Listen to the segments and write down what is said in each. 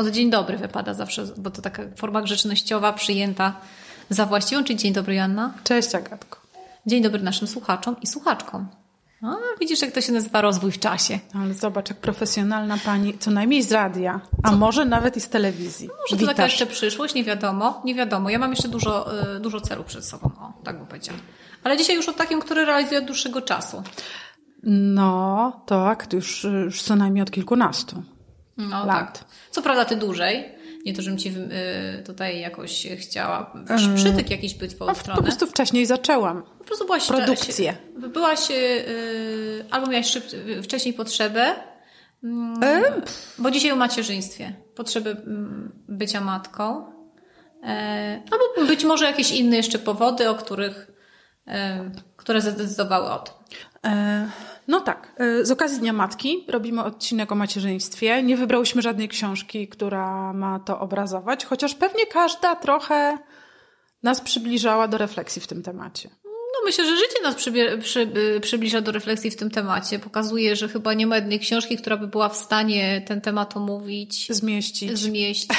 Od dzień dobry wypada zawsze, bo to taka forma grzecznościowa przyjęta za właściwą. Czyli dzień dobry, Janna. Cześć, Agatko. Dzień dobry naszym słuchaczom i słuchaczkom. A, widzisz, jak to się nazywa rozwój w czasie. Ale zobacz, jak profesjonalna pani, co najmniej z radia, a co? może nawet i z telewizji. Może to taka jeszcze przyszłość, nie wiadomo, nie wiadomo. Ja mam jeszcze dużo, y, dużo celów przed sobą, o, tak bym powiedziała. Ale dzisiaj już o takim, który realizuję od dłuższego czasu. No, tak, już, już co najmniej od kilkunastu no, lat. Tak. Co prawda ty dłużej, nie to, żebym ci y, tutaj jakoś chciała przytyk jakiś być w twoją stronę. Po prostu wcześniej zaczęłam. Po prostu byłaś produkcję. Byłaś yy, albo miałaś szyb, wcześniej potrzebę, yy, bo dzisiaj o macierzyństwie, potrzeby mm, bycia matką, yy, albo być może jakieś inne jeszcze powody, o których, które zadecydowały o tym. No tak. E, z okazji Dnia Matki robimy odcinek o macierzyństwie. Nie wybrałyśmy żadnej książki, która ma to obrazować, chociaż pewnie każda trochę nas przybliżała do refleksji w tym temacie. No myślę, że życie nas przy, przybliża do refleksji w tym temacie. Pokazuje, że chyba nie ma jednej książki, która by była w stanie ten temat omówić. Zmieścić. Zmieścić.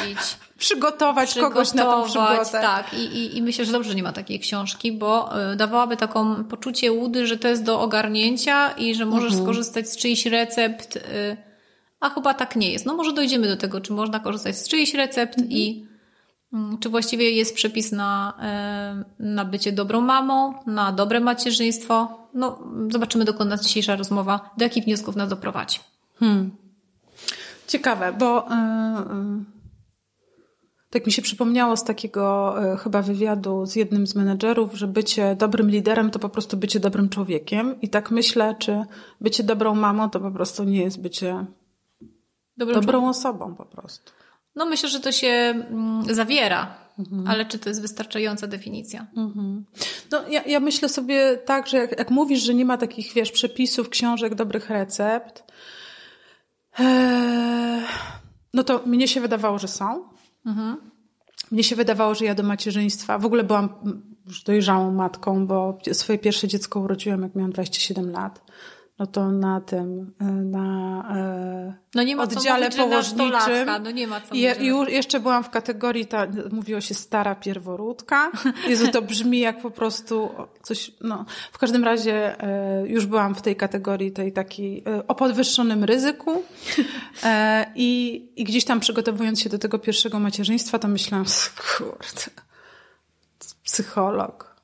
przygotować, przygotować kogoś na tą przygotę. Tak, I, i, i myślę, że dobrze nie ma takiej książki, bo y, dawałaby taką poczucie łudy, że to jest do ogarnięcia i że możesz mhm. skorzystać z czyichś recept, y, a chyba tak nie jest. No może dojdziemy do tego, czy można korzystać z czyichś recept mhm. i czy właściwie jest przepis na, na bycie dobrą mamą, na dobre macierzyństwo. No, zobaczymy, dokąd nas dzisiejsza rozmowa, do jakich wniosków nas doprowadzi. Hmm. Ciekawe, bo... Yy, tak mi się przypomniało z takiego e, chyba wywiadu z jednym z menedżerów, że bycie dobrym liderem to po prostu bycie dobrym człowiekiem. I tak myślę, czy bycie dobrą mamą to po prostu nie jest bycie dobrym dobrą osobą po prostu. No myślę, że to się mm, zawiera, mhm. ale czy to jest wystarczająca definicja? Mhm. No ja, ja myślę sobie tak, że jak, jak mówisz, że nie ma takich, wiesz, przepisów, książek, dobrych recept, ee, no to mnie się wydawało, że są. Mhm. Mnie się wydawało, że ja do macierzyństwa, w ogóle byłam już dojrzałą matką, bo swoje pierwsze dziecko urodziłam, jak miałam 27 lat no to na tym, e, na e, no nie ma oddziale mówić, położniczym. No nie ma co Je, już jeszcze byłam w kategorii, ta, mówiło się stara pierworódka. Jezu, to brzmi jak po prostu coś, no. W każdym razie e, już byłam w tej kategorii tej takiej o podwyższonym ryzyku i, i gdzieś tam przygotowując się do tego pierwszego macierzyństwa, to myślałam, kurde, psycholog.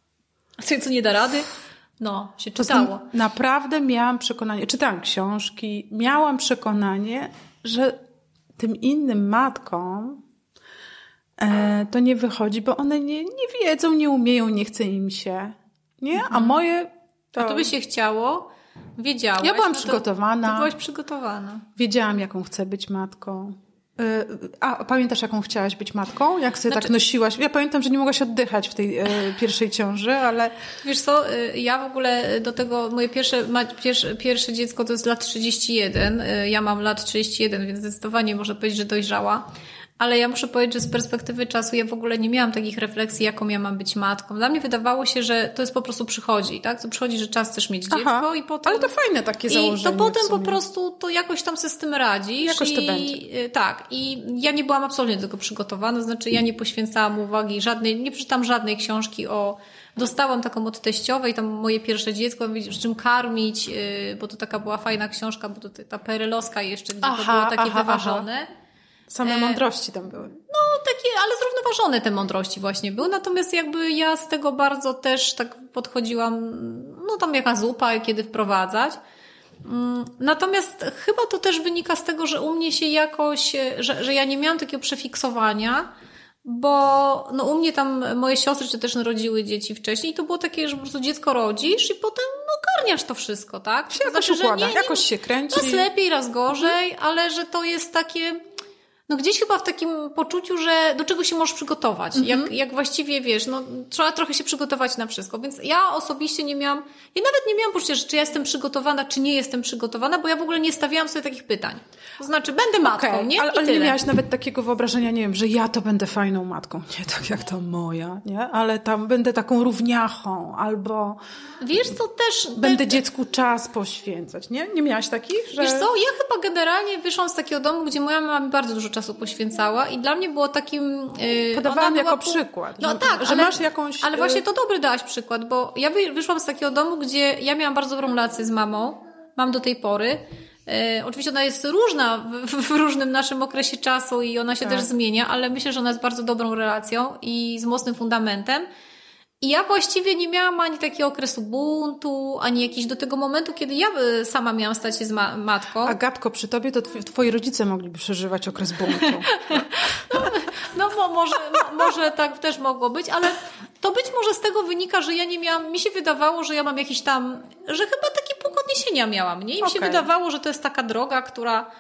Co, co nie da rady? No, się czytało. Naprawdę miałam przekonanie, czytałam książki, miałam przekonanie, że tym innym matkom e, to nie wychodzi, bo one nie, nie wiedzą, nie umieją, nie chce im się. Nie? A mhm. moje. To... A to by się chciało, wiedziałaś. Ja byłam no przygotowana. To byłaś przygotowana. Wiedziałam, jaką chcę być matką. Y, a pamiętasz, jaką chciałaś być matką? Jak sobie tak znaczy... tak nosiłaś? Ja pamiętam, że nie mogłaś oddychać w tej e, pierwszej ciąży, ale... Wiesz co, y, ja w ogóle do tego, moje pierwsze, ma, pierwsze, pierwsze dziecko to jest lat 31, y, ja mam lat 31, więc zdecydowanie można powiedzieć, że dojrzała. Ale ja muszę powiedzieć, że z perspektywy czasu ja w ogóle nie miałam takich refleksji, jaką ja mam być matką. Dla mnie wydawało się, że to jest po prostu przychodzi, tak? To przychodzi, że czas chcesz mieć Aha, dziecko i potem... Ale to fajne takie założenie. I to potem po prostu to jakoś tam się z tym radzisz. Jakoś to i, będzie. Y, tak. I ja nie byłam absolutnie do tego przygotowana. Znaczy ja nie poświęcałam uwagi żadnej, nie przeczytam żadnej książki o dostałam taką od teściowej, tam moje pierwsze dziecko, z czym karmić, y, bo to taka była fajna książka, bo to ta perelowska jeszcze, gdzie aha, to było takie aha, wyważone. Aha. Same e, mądrości tam były. No, takie, ale zrównoważone te mądrości właśnie były. Natomiast jakby ja z tego bardzo też tak podchodziłam, no tam jaka zupa, kiedy wprowadzać. Mm, natomiast chyba to też wynika z tego, że u mnie się jakoś, że, że ja nie miałam takiego przefiksowania, bo no u mnie tam moje siostry czy też narodziły dzieci wcześniej i to było takie, że po prostu dziecko rodzisz i potem no garniasz to wszystko, tak? Się to jakoś znaczy, układa, nie, nie, jakoś się kręci. Raz lepiej, raz gorzej, ale że to jest takie no gdzieś chyba w takim poczuciu, że do czego się możesz przygotować. Mm -hmm. Jak, jak właściwie wiesz, no trzeba trochę się przygotować na wszystko. Więc ja osobiście nie miałam, ja nawet nie miałam poczucia, że czy ja jestem przygotowana, czy nie jestem przygotowana, bo ja w ogóle nie stawiałam sobie takich pytań. To znaczy, będę matką, okay, nie? Ale, ale nie miałaś nawet takiego wyobrażenia, nie wiem, że ja to będę fajną matką. Nie tak jak ta moja, nie? Ale tam będę taką równiachą, albo. Wiesz co, też. Będę te... dziecku czas poświęcać, nie? Nie miałaś takich? Że... Wiesz co, ja chyba generalnie wyszłam z takiego domu, gdzie moja mama mi bardzo dużo czasu poświęcała i dla mnie było takim... Yy, Podawałam jako pół... przykład. No że, tak, że ale, masz jakąś... Ale właśnie to dobry dałaś przykład, bo ja wyszłam z takiego domu, gdzie ja miałam bardzo dobrą relację z mamą, mam do tej pory, E, oczywiście ona jest różna w, w, różnym naszym okresie czasu i ona się tak. też zmienia, ale myślę, że ona jest bardzo dobrą relacją i z mocnym fundamentem. I ja właściwie nie miałam ani takiego okresu buntu, ani jakiś do tego momentu, kiedy ja sama miałam stać się z ma matką. Agatko, przy tobie to tw twoi rodzice mogliby przeżywać okres buntu. no, no może, może tak też mogło być, ale to być może z tego wynika, że ja nie miałam, mi się wydawało, że ja mam jakiś tam, że chyba taki punkt odniesienia miałam, nie? I mi okay. się wydawało, że to jest taka droga, która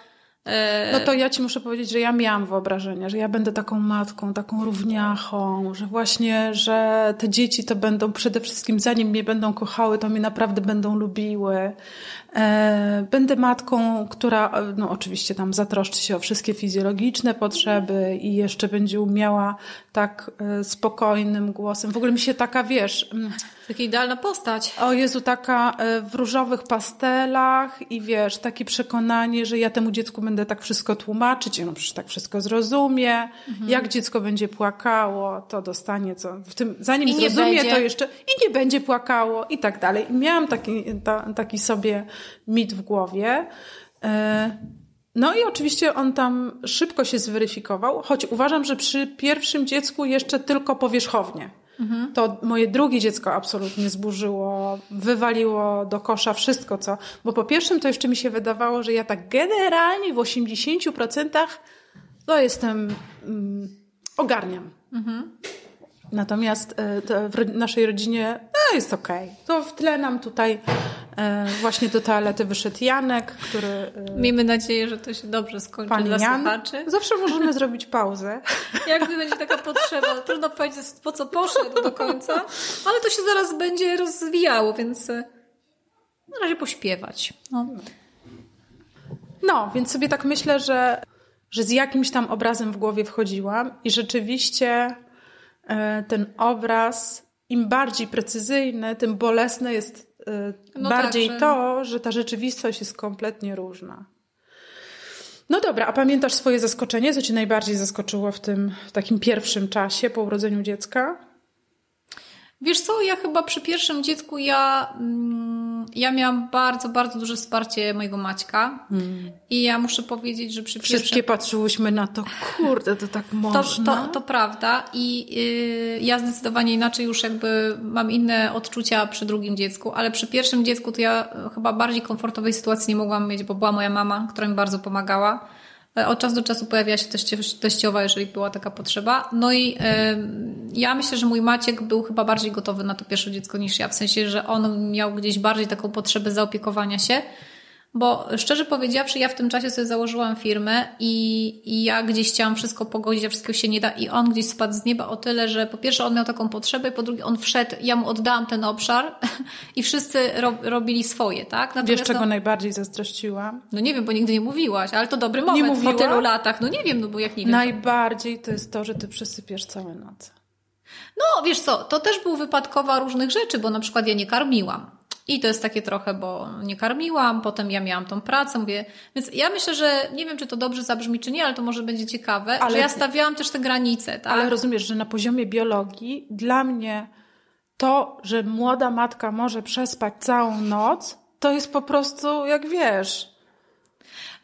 no to ja ci muszę powiedzieć, że ja miałam wyobrażenie, że ja będę taką matką, taką równiachą, że właśnie, że te dzieci to będą przede wszystkim, zanim mnie będą kochały, to mnie naprawdę będą lubiły. E, będę matką, która, no oczywiście tam zatroszczy się o wszystkie fizjologiczne potrzeby i jeszcze będzie umiała tak e, spokojnym głosem. W ogóle mi się taka, wiesz... Mm, Taka idealna postać. O Jezu, taka e, w różowych pastelach i wiesz, takie przekonanie, że ja temu dziecku będę tak wszystko tłumaczyć, ono przecież tak wszystko zrozumie. Mhm. Jak dziecko będzie płakało, to dostanie co. W tym, zanim zrozumie, będzie. to jeszcze i nie będzie płakało i tak dalej. I miałam taki, ta, taki sobie mit w głowie. E, no i oczywiście on tam szybko się zweryfikował, choć uważam, że przy pierwszym dziecku jeszcze tylko powierzchownie. Mhm. To moje drugie dziecko absolutnie zburzyło, wywaliło do kosza wszystko, co. Bo po pierwszym to jeszcze mi się wydawało, że ja tak generalnie w 80% to jestem. Mm, ogarniam. Mhm. Natomiast e, w naszej rodzinie no, jest okej. Okay. To w tle nam tutaj e, właśnie do toalety wyszedł Janek, który... E, Miejmy nadzieję, że to się dobrze skończy Pan dla Jan. słuchaczy. Zawsze możemy zrobić pauzę. Jakby będzie taka potrzeba. Trudno powiedzieć, po co poszedł do końca, ale to się zaraz będzie rozwijało, więc na razie pośpiewać. No. no, więc sobie tak myślę, że, że z jakimś tam obrazem w głowie wchodziłam i rzeczywiście ten obraz, im bardziej precyzyjny, tym bolesne jest e, no bardziej tak, że... to, że ta rzeczywistość jest kompletnie różna. No dobra, a pamiętasz swoje zaskoczenie? Co cię najbardziej zaskoczyło w tym takim pierwszym czasie po urodzeniu dziecka? Wiesz co, ja chyba przy pierwszym dziecku ja, mm, ja miałam bardzo, bardzo duże wsparcie mojego Maćka hmm. i ja muszę powiedzieć, że przy Wszystkie pierwszym... patrzyłyśmy na to, kurde, to tak można. To, to, to prawda i yy, ja zdecydowanie inaczej już jakby mam inne odczucia przy drugim dziecku, ale przy pierwszym dziecku to ja chyba bardziej komfortowej sytuacji nie mogłam mieć, bo była moja mama, która mi bardzo pomagała od czasu do czasu pojawia się teściowa, jeżeli była taka potrzeba. No i y, ja myślę, że mój Maciek był chyba bardziej gotowy na to pierwsze dziecko niż ja, w sensie, że on miał gdzieś bardziej taką potrzebę zaopiekowania się bo szczerze powiedziawszy, ja w tym czasie sobie założyłam firmę i, i ja gdzieś chciałam wszystko pogodzić, a wszystkiego się nie da. I on gdzieś spadł z nieba o tyle, że po pierwsze on miał taką potrzebę, po drugie on wszedł, ja mu oddałam ten obszar i wszyscy robili swoje, tak? Natomiast Wiesz, czego no, najbardziej zazdrościłam? No nie wiem, bo nigdy nie mówiłaś, ale to dobry moment nie mówiła? po tylu latach. No nie wiem, no bo jak nie wiem. Najbardziej to jest to, że ty przysypiesz całe noce. No, wiesz co, to też był wypadkowa różnych rzeczy, bo na przykład ja nie karmiłam. I to jest takie trochę, bo nie karmiłam, potem ja miałam tą pracę, mówię, więc ja myślę, że nie wiem, czy to dobrze zabrzmi, czy nie, ale to może będzie ciekawe, ale, że ja stawiałam też te granice, tak? Ale rozumiesz, że na poziomie biologii dla mnie to, że młoda matka może przespać całą noc, to jest po prostu, jak wiesz,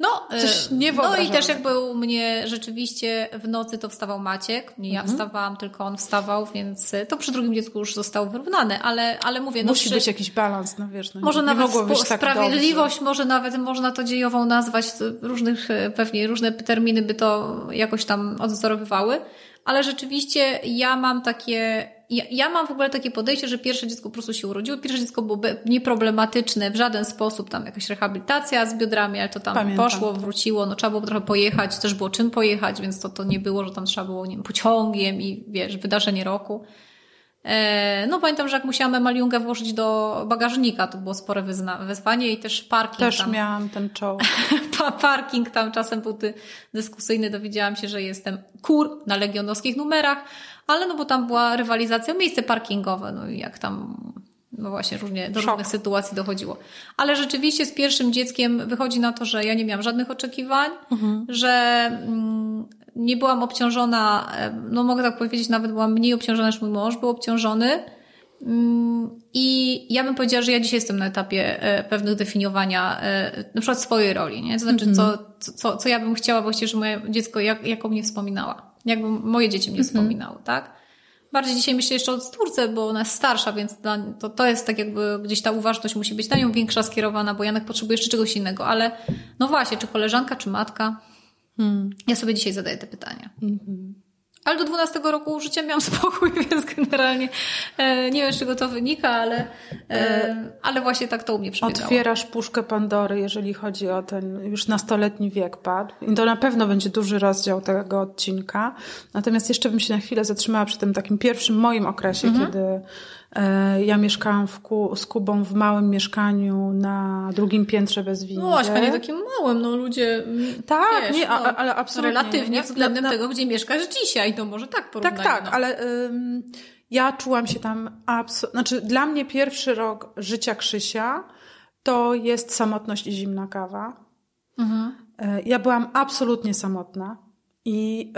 no, Coś no i też jakby u mnie rzeczywiście w nocy to wstawał Maciek, nie ja mhm. wstawałam, tylko on wstawał, więc to przy drugim dziecku już zostało wyrównane, ale, ale mówię... No Musi przy... być jakiś balans, no wiesz, no może nie, nawet nie tak sprawiedliwość, dobrze. może nawet można to dziejową nazwać, różnych, pewnie różne terminy by to jakoś tam odzorowywały, ale rzeczywiście ja mam takie ja, ja mam w ogóle takie podejście, że pierwsze dziecko po prostu się urodziło. Pierwsze dziecko było nieproblematyczne w żaden sposób. Tam jakaś rehabilitacja z biodrami, ale to tam Pamiętam. poszło, wróciło. No trzeba było trochę pojechać, też było czym pojechać, więc to, to nie było, że tam trzeba było, nie wiem, pociągiem i wiesz, wydarzenie roku. E, no pamiętam, że jak musiałam Emaliungę włożyć do bagażnika, to było spore wyzwanie i też parking Też tam. miałam ten czoł. parking tam czasem był dyskusyjny, dowiedziałam się, że jestem kur na legionowskich numerach, ale no bo tam była rywalizacja, miejsce parkingowe, no i jak tam no właśnie, różnie, do Szok. różnych sytuacji dochodziło. Ale rzeczywiście z pierwszym dzieckiem wychodzi na to, że ja nie miałam żadnych oczekiwań, mhm. że mm, nie byłam obciążona, no mogę tak powiedzieć, nawet byłam mniej obciążona niż mój mąż był obciążony. Mm, I ja bym powiedziała, że ja dzisiaj jestem na etapie e, pewnych definiowania e, na przykład swojej roli, nie? To znaczy, mhm. co, co, co ja bym chciała właściwie, że moje dziecko jak, jak o mnie wspominała. Jakby moje dzieci mnie mhm. wspominały, tak? Bardziej dzisiaj myślę jeszcze o córce, bo ona jest starsza, więc to, to jest tak jakby gdzieś ta uważność musi być na nią większa skierowana, bo Janek potrzebuje jeszcze czegoś innego. Ale no właśnie, czy koleżanka, czy matka? Hmm. Ja sobie dzisiaj zadaję te pytania. Mhm. Ale do 12 roku życia miałam spokój, więc generalnie e, nie wiem, z czego to wynika, ale, e, ale właśnie tak to u mnie przebiegało. Otwierasz puszkę Pandory, jeżeli chodzi o ten już nastoletni wiek padł. I to na pewno będzie duży rozdział tego odcinka. Natomiast jeszcze bym się na chwilę zatrzymała przy tym takim pierwszym moim okresie, mhm. kiedy E, ja mieszkałam w Ku, z Kubą w małym mieszkaniu na drugim piętrze bez windy. No właśnie, nie takim małym, no ludzie. Mm, tak, wiesz, nie, no, ale absolutnie. Relatywnie nie, względem na, tego, gdzie mieszkasz dzisiaj, to może tak porównać. Tak, tak, no. ale ym, ja czułam się tam absolutnie. Znaczy, dla mnie pierwszy rok życia Krzysia to jest samotność i zimna kawa. Mhm. E, ja byłam absolutnie samotna. I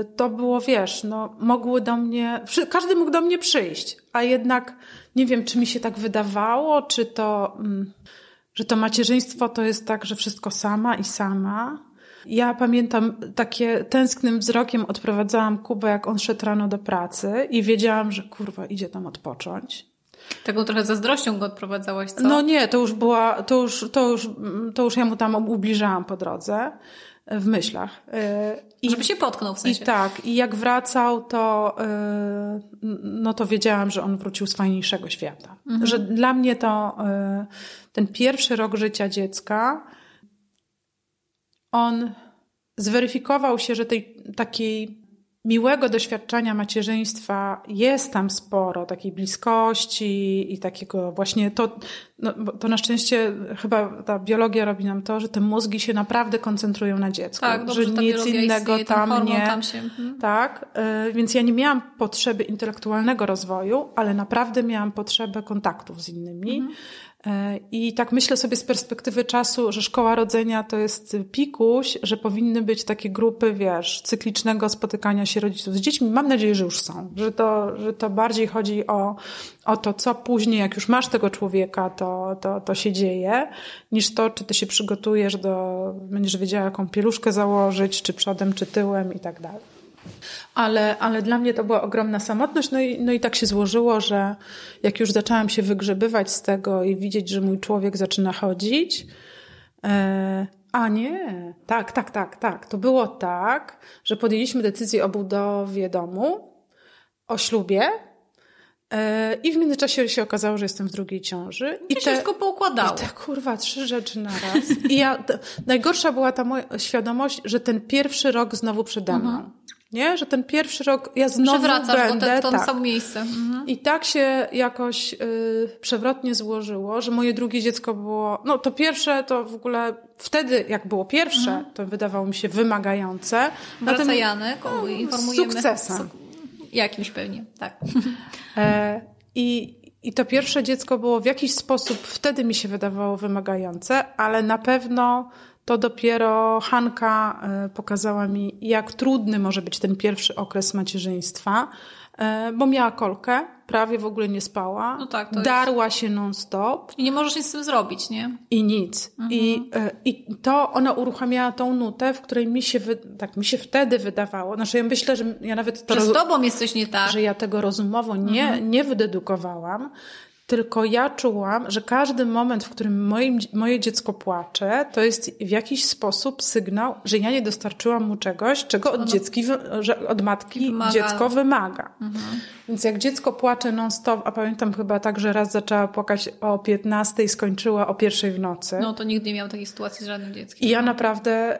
y, to było, wiesz, no, mogły do mnie, każdy mógł do mnie przyjść, a jednak nie wiem, czy mi się tak wydawało, czy to, mm, że to macierzyństwo to jest tak, że wszystko sama i sama. Ja pamiętam takie tęsknym wzrokiem odprowadzałam Kubę, jak on szedł rano do pracy i wiedziałam, że kurwa idzie tam odpocząć. Taką trochę zazdrością go odprowadzałaś, co? No nie, to już była, to już, to już, to już ja mu tam ubliżałam po drodze w myślach. I, Żeby się potknął w sensie. I tak, i jak wracał, to, y, no to wiedziałam, że on wrócił z fajniejszego świata. Mhm. Że dla mnie to y, ten pierwszy rok życia dziecka, on zweryfikował się, że tej takiej miłego doświadczenia macierzyństwa jest tam sporo, takiej bliskości i takiego właśnie to, no, to na szczęście chyba ta biologia robi nam to, że te mózgi się naprawdę koncentrują na dziecku. Tak, dobrze, że nic innego istnieje, tam nie. Tam się, hmm. Tak, y, więc ja nie miałam potrzeby intelektualnego rozwoju, ale naprawdę miałam potrzebę kontaktów z innymi. Hmm. E, I tak myślę sobie z perspektywy czasu, że szkoła rodzenia to jest pikuś, że powinny być takie grupy, wiesz, cyklicznego spotykania się rodziców z dziećmi. Mam nadzieję, że już są, że to, że to bardziej chodzi o, o to, co później, jak już masz tego człowieka, to, to, to się dzieje, niż to, czy ty się przygotujesz do, będziesz wiedziała, jaką pieluszkę założyć, czy przodem, czy tyłem i tak dalej. Ale, ale dla mnie to była ogromna samotność. No i, no i tak się złożyło, że jak już zaczęłam się wygrzebywać z tego i widzieć, że mój człowiek zaczyna chodzić, e, a nie, tak, tak, tak, tak. To było tak, że podjęliśmy decyzję o budowie domu, o ślubie, e, i w międzyczasie się okazało, że jestem w drugiej ciąży. I, I te, wszystko poukładało. I te kurwa, trzy rzeczy na raz. I ja, najgorsza była ta moja świadomość, że ten pierwszy rok znowu przede mną. Mhm. Nie? Że ten pierwszy rok ja znowu Przewracasz będę. Przewracasz to, to tak. samo miejsce. Mhm. I tak się jakoś y, przewrotnie złożyło, że moje drugie dziecko było... No to pierwsze to w ogóle... Wtedy jak było pierwsze, mhm. to wydawało mi się wymagające. Wraca Janek, no, informujemy. Sukcesem. Jakimś pewnie, tak. E, I, I to pierwsze dziecko było w jakiś sposób wtedy mi się wydawało wymagające, ale na pewno to dopiero Hanka e, pokazała mi, jak trudny może być ten pierwszy okres macierzyństwa, e, bo miała kolkę, prawie w ogóle nie spała, no tak, darła jest... się non-stop. I nie możesz nic z tym zrobić, nie? I nic. Mhm. I, e, I to ona uruchamiała tą nutę, w której mi się, tak mi się wtedy wydawało, znaczy ja myślę, że ja nawet to... Że z tobą jest coś nie tak. Że ja tego rozumowo nie, mhm. nie wydedukowałam, tylko ja czułam, że każdy moment, w którym moim, moje dziecko płacze, to jest w jakiś sposób sygnał, że ja nie dostarczyłam mu czegoś, czego od, dziecki, że od matki wymaga. dziecko wymaga. Mhm. Więc jak dziecko płacze non-stop, a pamiętam chyba tak, że raz zaczęła płakać o 15 i skończyła o pierwszej w nocy. No to nigdy nie miałam takiej sytuacji z żadnym dzieckiem. I ja naprawdę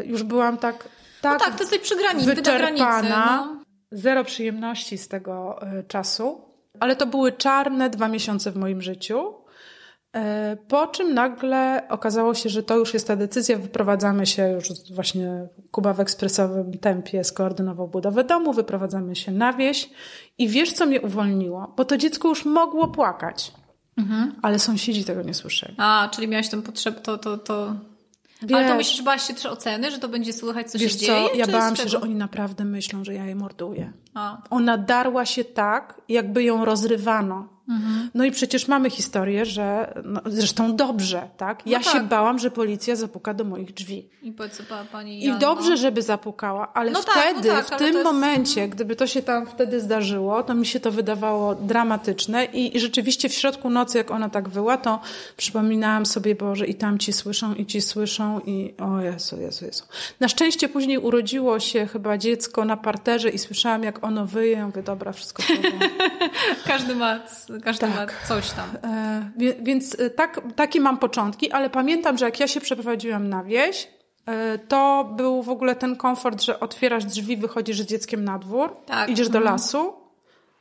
y, już byłam tak, tak, no tak, to jest przy granicy, wyczerpana. No. Zero przyjemności z tego y, czasu. Ale to były czarne dwa miesiące w moim życiu. E, po czym nagle okazało się, że to już jest ta decyzja, wyprowadzamy się już właśnie Kuba w ekspresowym tempie skoordynował budowę domu, wyprowadzamy się na wieś i wiesz co mnie uwolniło? Bo to dziecko już mogło płakać. Mhm. Ale sąsiedzi tego nie słyszeli. A, czyli miałaś tę potrzebę, to, to, to... Wiesz, Ale to myślisz, że bałaś się też oceny, że to będzie słychać, co wiesz się co, dzieje? Ja bałam się, że oni naprawdę myślą, że ja je morduję. A. Ona darła się tak, jakby ją rozrywano. Mhm. No i przecież mamy historię, że no, zresztą dobrze, tak? Ja no tak. się bałam, że policja zapuka do moich drzwi. I po co pani I dobrze, żeby zapukała, ale no wtedy, tak, no tak, w tym jest... momencie, gdyby to się tam wtedy zdarzyło, to mi się to wydawało dramatyczne i, i rzeczywiście w środku nocy, jak ona tak wyła, to przypominałam sobie, Boże, i tam ci słyszą, i ci słyszą, i o Jezu, Jezu, Jezu. Na szczęście później urodziło się chyba dziecko na parterze i słyszałam, jak ono wyje, ja mówię, dobra, wszystko Każdy ma każdy tak. ma coś tam. E, więc e, tak, takie mam początki, ale pamiętam, że jak ja się przeprowadziłam na wieś, e, to był w ogóle ten komfort, że otwierasz drzwi, wychodzisz z dzieckiem na dwór, tak. idziesz do mhm. lasu,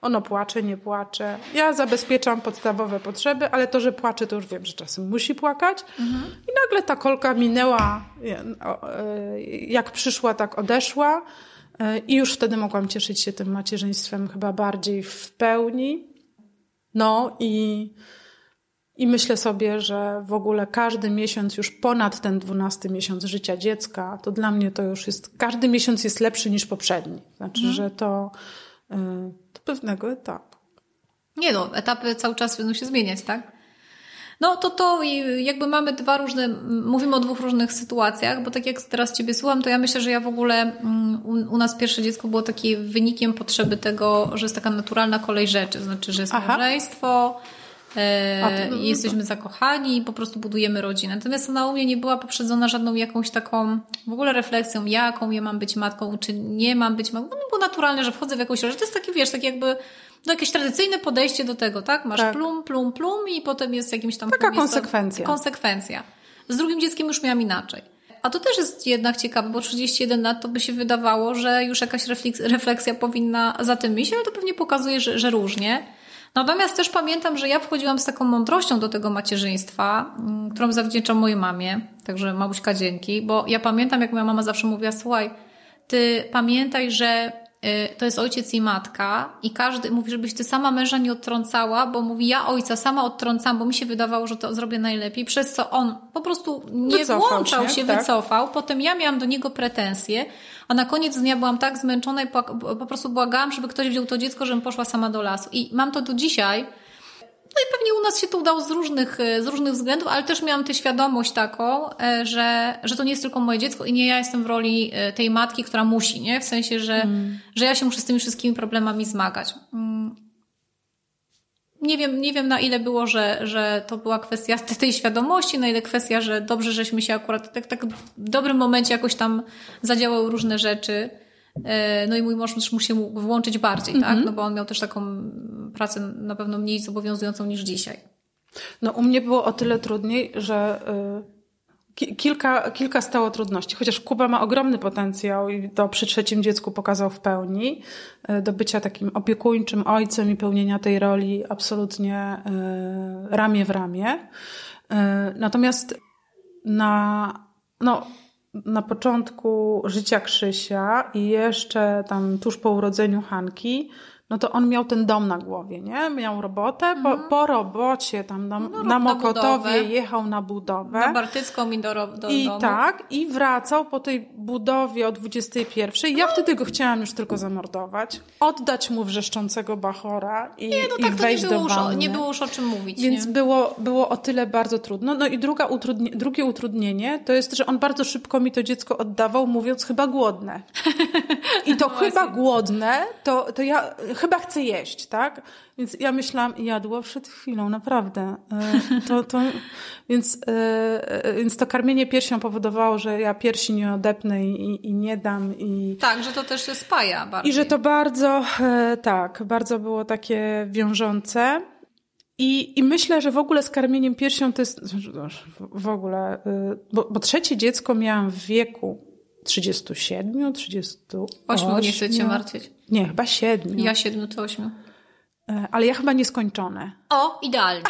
ono płacze, nie płacze. Ja zabezpieczam podstawowe potrzeby, ale to, że płacze, to już wiem, że czasem musi płakać. Mhm. I nagle ta kolka minęła, e, jak przyszła, tak odeszła. I już wtedy mogłam cieszyć się tym macierzyństwem chyba bardziej w pełni. No i, i myślę sobie, że w ogóle każdy miesiąc już ponad ten dwunasty miesiąc życia dziecka, to dla mnie to już jest, każdy miesiąc jest lepszy niż poprzedni. Znaczy, mhm. że to, y, to pewnego etapu. Nie no, etapy cały czas będą się zmieniać, tak? No to to jakby mamy dwa różne, mówimy o dwóch różnych sytuacjach, bo tak jak teraz Ciebie słucham, to ja myślę, że ja w ogóle, mm, u, u nas pierwsze dziecko było takie wynikiem potrzeby tego, że jest taka naturalna kolej rzeczy, znaczy, że jest Aha. małżeństwo, E, jesteśmy zakochani i po prostu budujemy rodzinę. Natomiast ona u mnie nie była poprzedzona żadną jakąś taką w ogóle refleksją, jaką ja mam być matką, czy nie mam być matką. No było naturalne, że wchodzę w jakąś rolę. To jest takie, wiesz, tak jakby no jakieś tradycyjne podejście do tego, tak? Masz tak. plum, plum, plum i potem jest jakimś tam... Taka konsekwencja. konsekwencja. Z drugim dzieckiem już miałam inaczej. A to też jest jednak ciekawe, bo 31 lat to by się wydawało, że już jakaś refleksja powinna za tym iść, ale to pewnie pokazuje, że, że różnie. Natomiast też pamiętam, że ja wchodziłam z taką mądrością do tego macierzyństwa, mm, którą zawdzięczam mojej mamie, także mamuśka dzięki, bo ja pamiętam, jak moja mama zawsze mówiła, słuchaj, ty pamiętaj, że to jest ojciec i matka i każdy mówi, żebyś ty sama męża nie odtrącała, bo mówi, ja ojca sama odtrącam, bo mi się wydawało, że to zrobię najlepiej, przez co on po prostu nie wycofał włączał się, się tak? wycofał, potem ja miałam do niego pretensje, a na koniec dnia byłam tak zmęczona i po prostu błagałam, żeby ktoś wziął to dziecko, żebym poszła sama do lasu. I mam to do dzisiaj, no i pewnie u nas się to udało z różnych, e, z różnych względów, ale też miałam tę świadomość taką, e, że, że to nie jest tylko moje dziecko i nie ja jestem w roli e, tej matki, która musi, nie? W sensie, że, mm. że ja się muszę z tymi wszystkimi problemami zmagać. Mm. Nie wiem, nie wiem na ile było, że, że to była kwestia tej świadomości, na ile kwestia, że dobrze, żeśmy się akurat tak, tak w dobrym momencie jakoś tam zadziałały różne rzeczy. E, no i mój mąż też musi mu włączyć bardziej, mm -hmm. tak? Mhm. No bo on miał też taką pracę na pewno mniej zobowiązującą niż dzisiaj. No u mnie było o tyle trudniej, że y, kilka, kilka stało trudności. Chociaż Kuba ma ogromny potencjał i to przy trzecim dziecku pokazał w pełni y, do bycia takim opiekuńczym ojcem i pełnienia tej roli absolutnie y, ramię w ramię. Natomiast na, no, na początku życia Krzysia i jeszcze tam tuż po urodzeniu Hanki, no to on miał ten dom na głowie, nie? Miał robotę, po, mhm. po robocie tam na, no, na Mokotowie na jechał na budowę. Na Bartycką i do, do I domu. tak, i wracał po tej budowie o 21. Ja no. wtedy go chciałam już tylko zamordować, oddać mu wrzeszczącego bachora i, nie, no tak, i wejść nie było do wanny. Już, nie było już o czym mówić. Więc nie? było, było o tyle bardzo trudno. No i druga utrudni drugie utrudnienie to jest, że on bardzo szybko mi to dziecko oddawał, mówiąc chyba głodne. I to no chyba głodne, to, to ja chyba chcę jeść, tak? Więc ja myślałam, jadło przed chwilą, naprawdę. E, to, to, więc, e, e, więc to karmienie piersią powodowało, że ja piersi nie odepnę i, i nie dam. I, tak, że to też się spaja bardziej. I że to bardzo, tak, bardzo było takie wiążące. I, I myślę, że w ogóle z karmieniem piersią to jest w ogóle, bo, bo trzecie dziecko miałam w wieku 37, 38. 8 nie chcę cię martwić. Nie, chyba 7. Ja 7 to 8. E, ale ja chyba nieskończone. O, idealnie.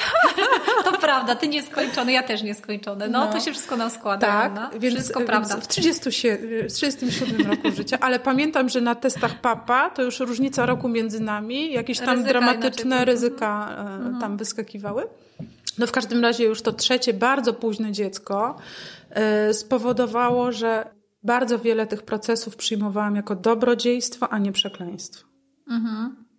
to prawda, ty nieskończony, ja też nieskończone. No, no. to się wszystko nam składa. Tak, no? więc, wszystko więc prawda. W 37, 37 roku życia, ale pamiętam, że na testach papa to już różnica roku między nami, jakieś tam ryzyka dramatyczne inaczej. ryzyka e, mhm. tam wyskakiwały. No w każdym razie już to trzecie, bardzo późne dziecko e, spowodowało, że bardzo wiele tych procesów przyjmowałam jako dobrodziejstwo, a nie przekleństwo. Mhm.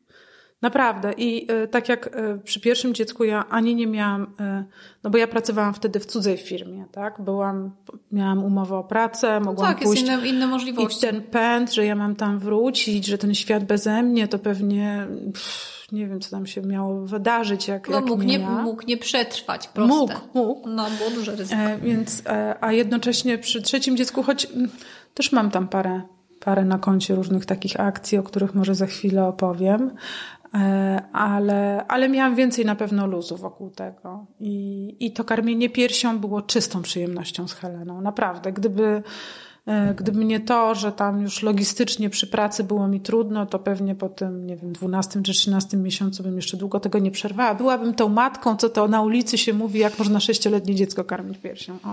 Naprawdę. I y, tak jak y, przy pierwszym dziecku ja ani nie miałam, y, no bo ja pracowałam wtedy w cudzej firmie, tak? Byłam, miałam umowę o pracę, mogłam no tak, pójść. Jest inne, inne możliwości. I ten pęd, że ja mam tam wrócić, że ten świat beze mnie, to pewnie pff, nie wiem, co tam się miało wydarzyć, jak, no, jak mógł, nie, mógł nie przetrwać, proste. Mógł, mógł. No, było duże ryzyko. E, więc, e, a jednocześnie przy trzecim dziecku, choć mm, też mam tam parę parę na koncie różnych takich akcji, o których może za chwilę opowiem, E, ale, ale miałam więcej na pewno luzu wokół tego. I, I to karmienie piersią było czystą przyjemnością z Heleną. Naprawdę. Gdyby gdyby nie to, że tam już logistycznie przy pracy było mi trudno, to pewnie po tym, nie wiem, 12 czy 13 miesiącu bym jeszcze długo tego nie przerwała. Byłabym tą matką, co to na ulicy się mówi, jak można sześcioletnie dziecko karmić piersią. O.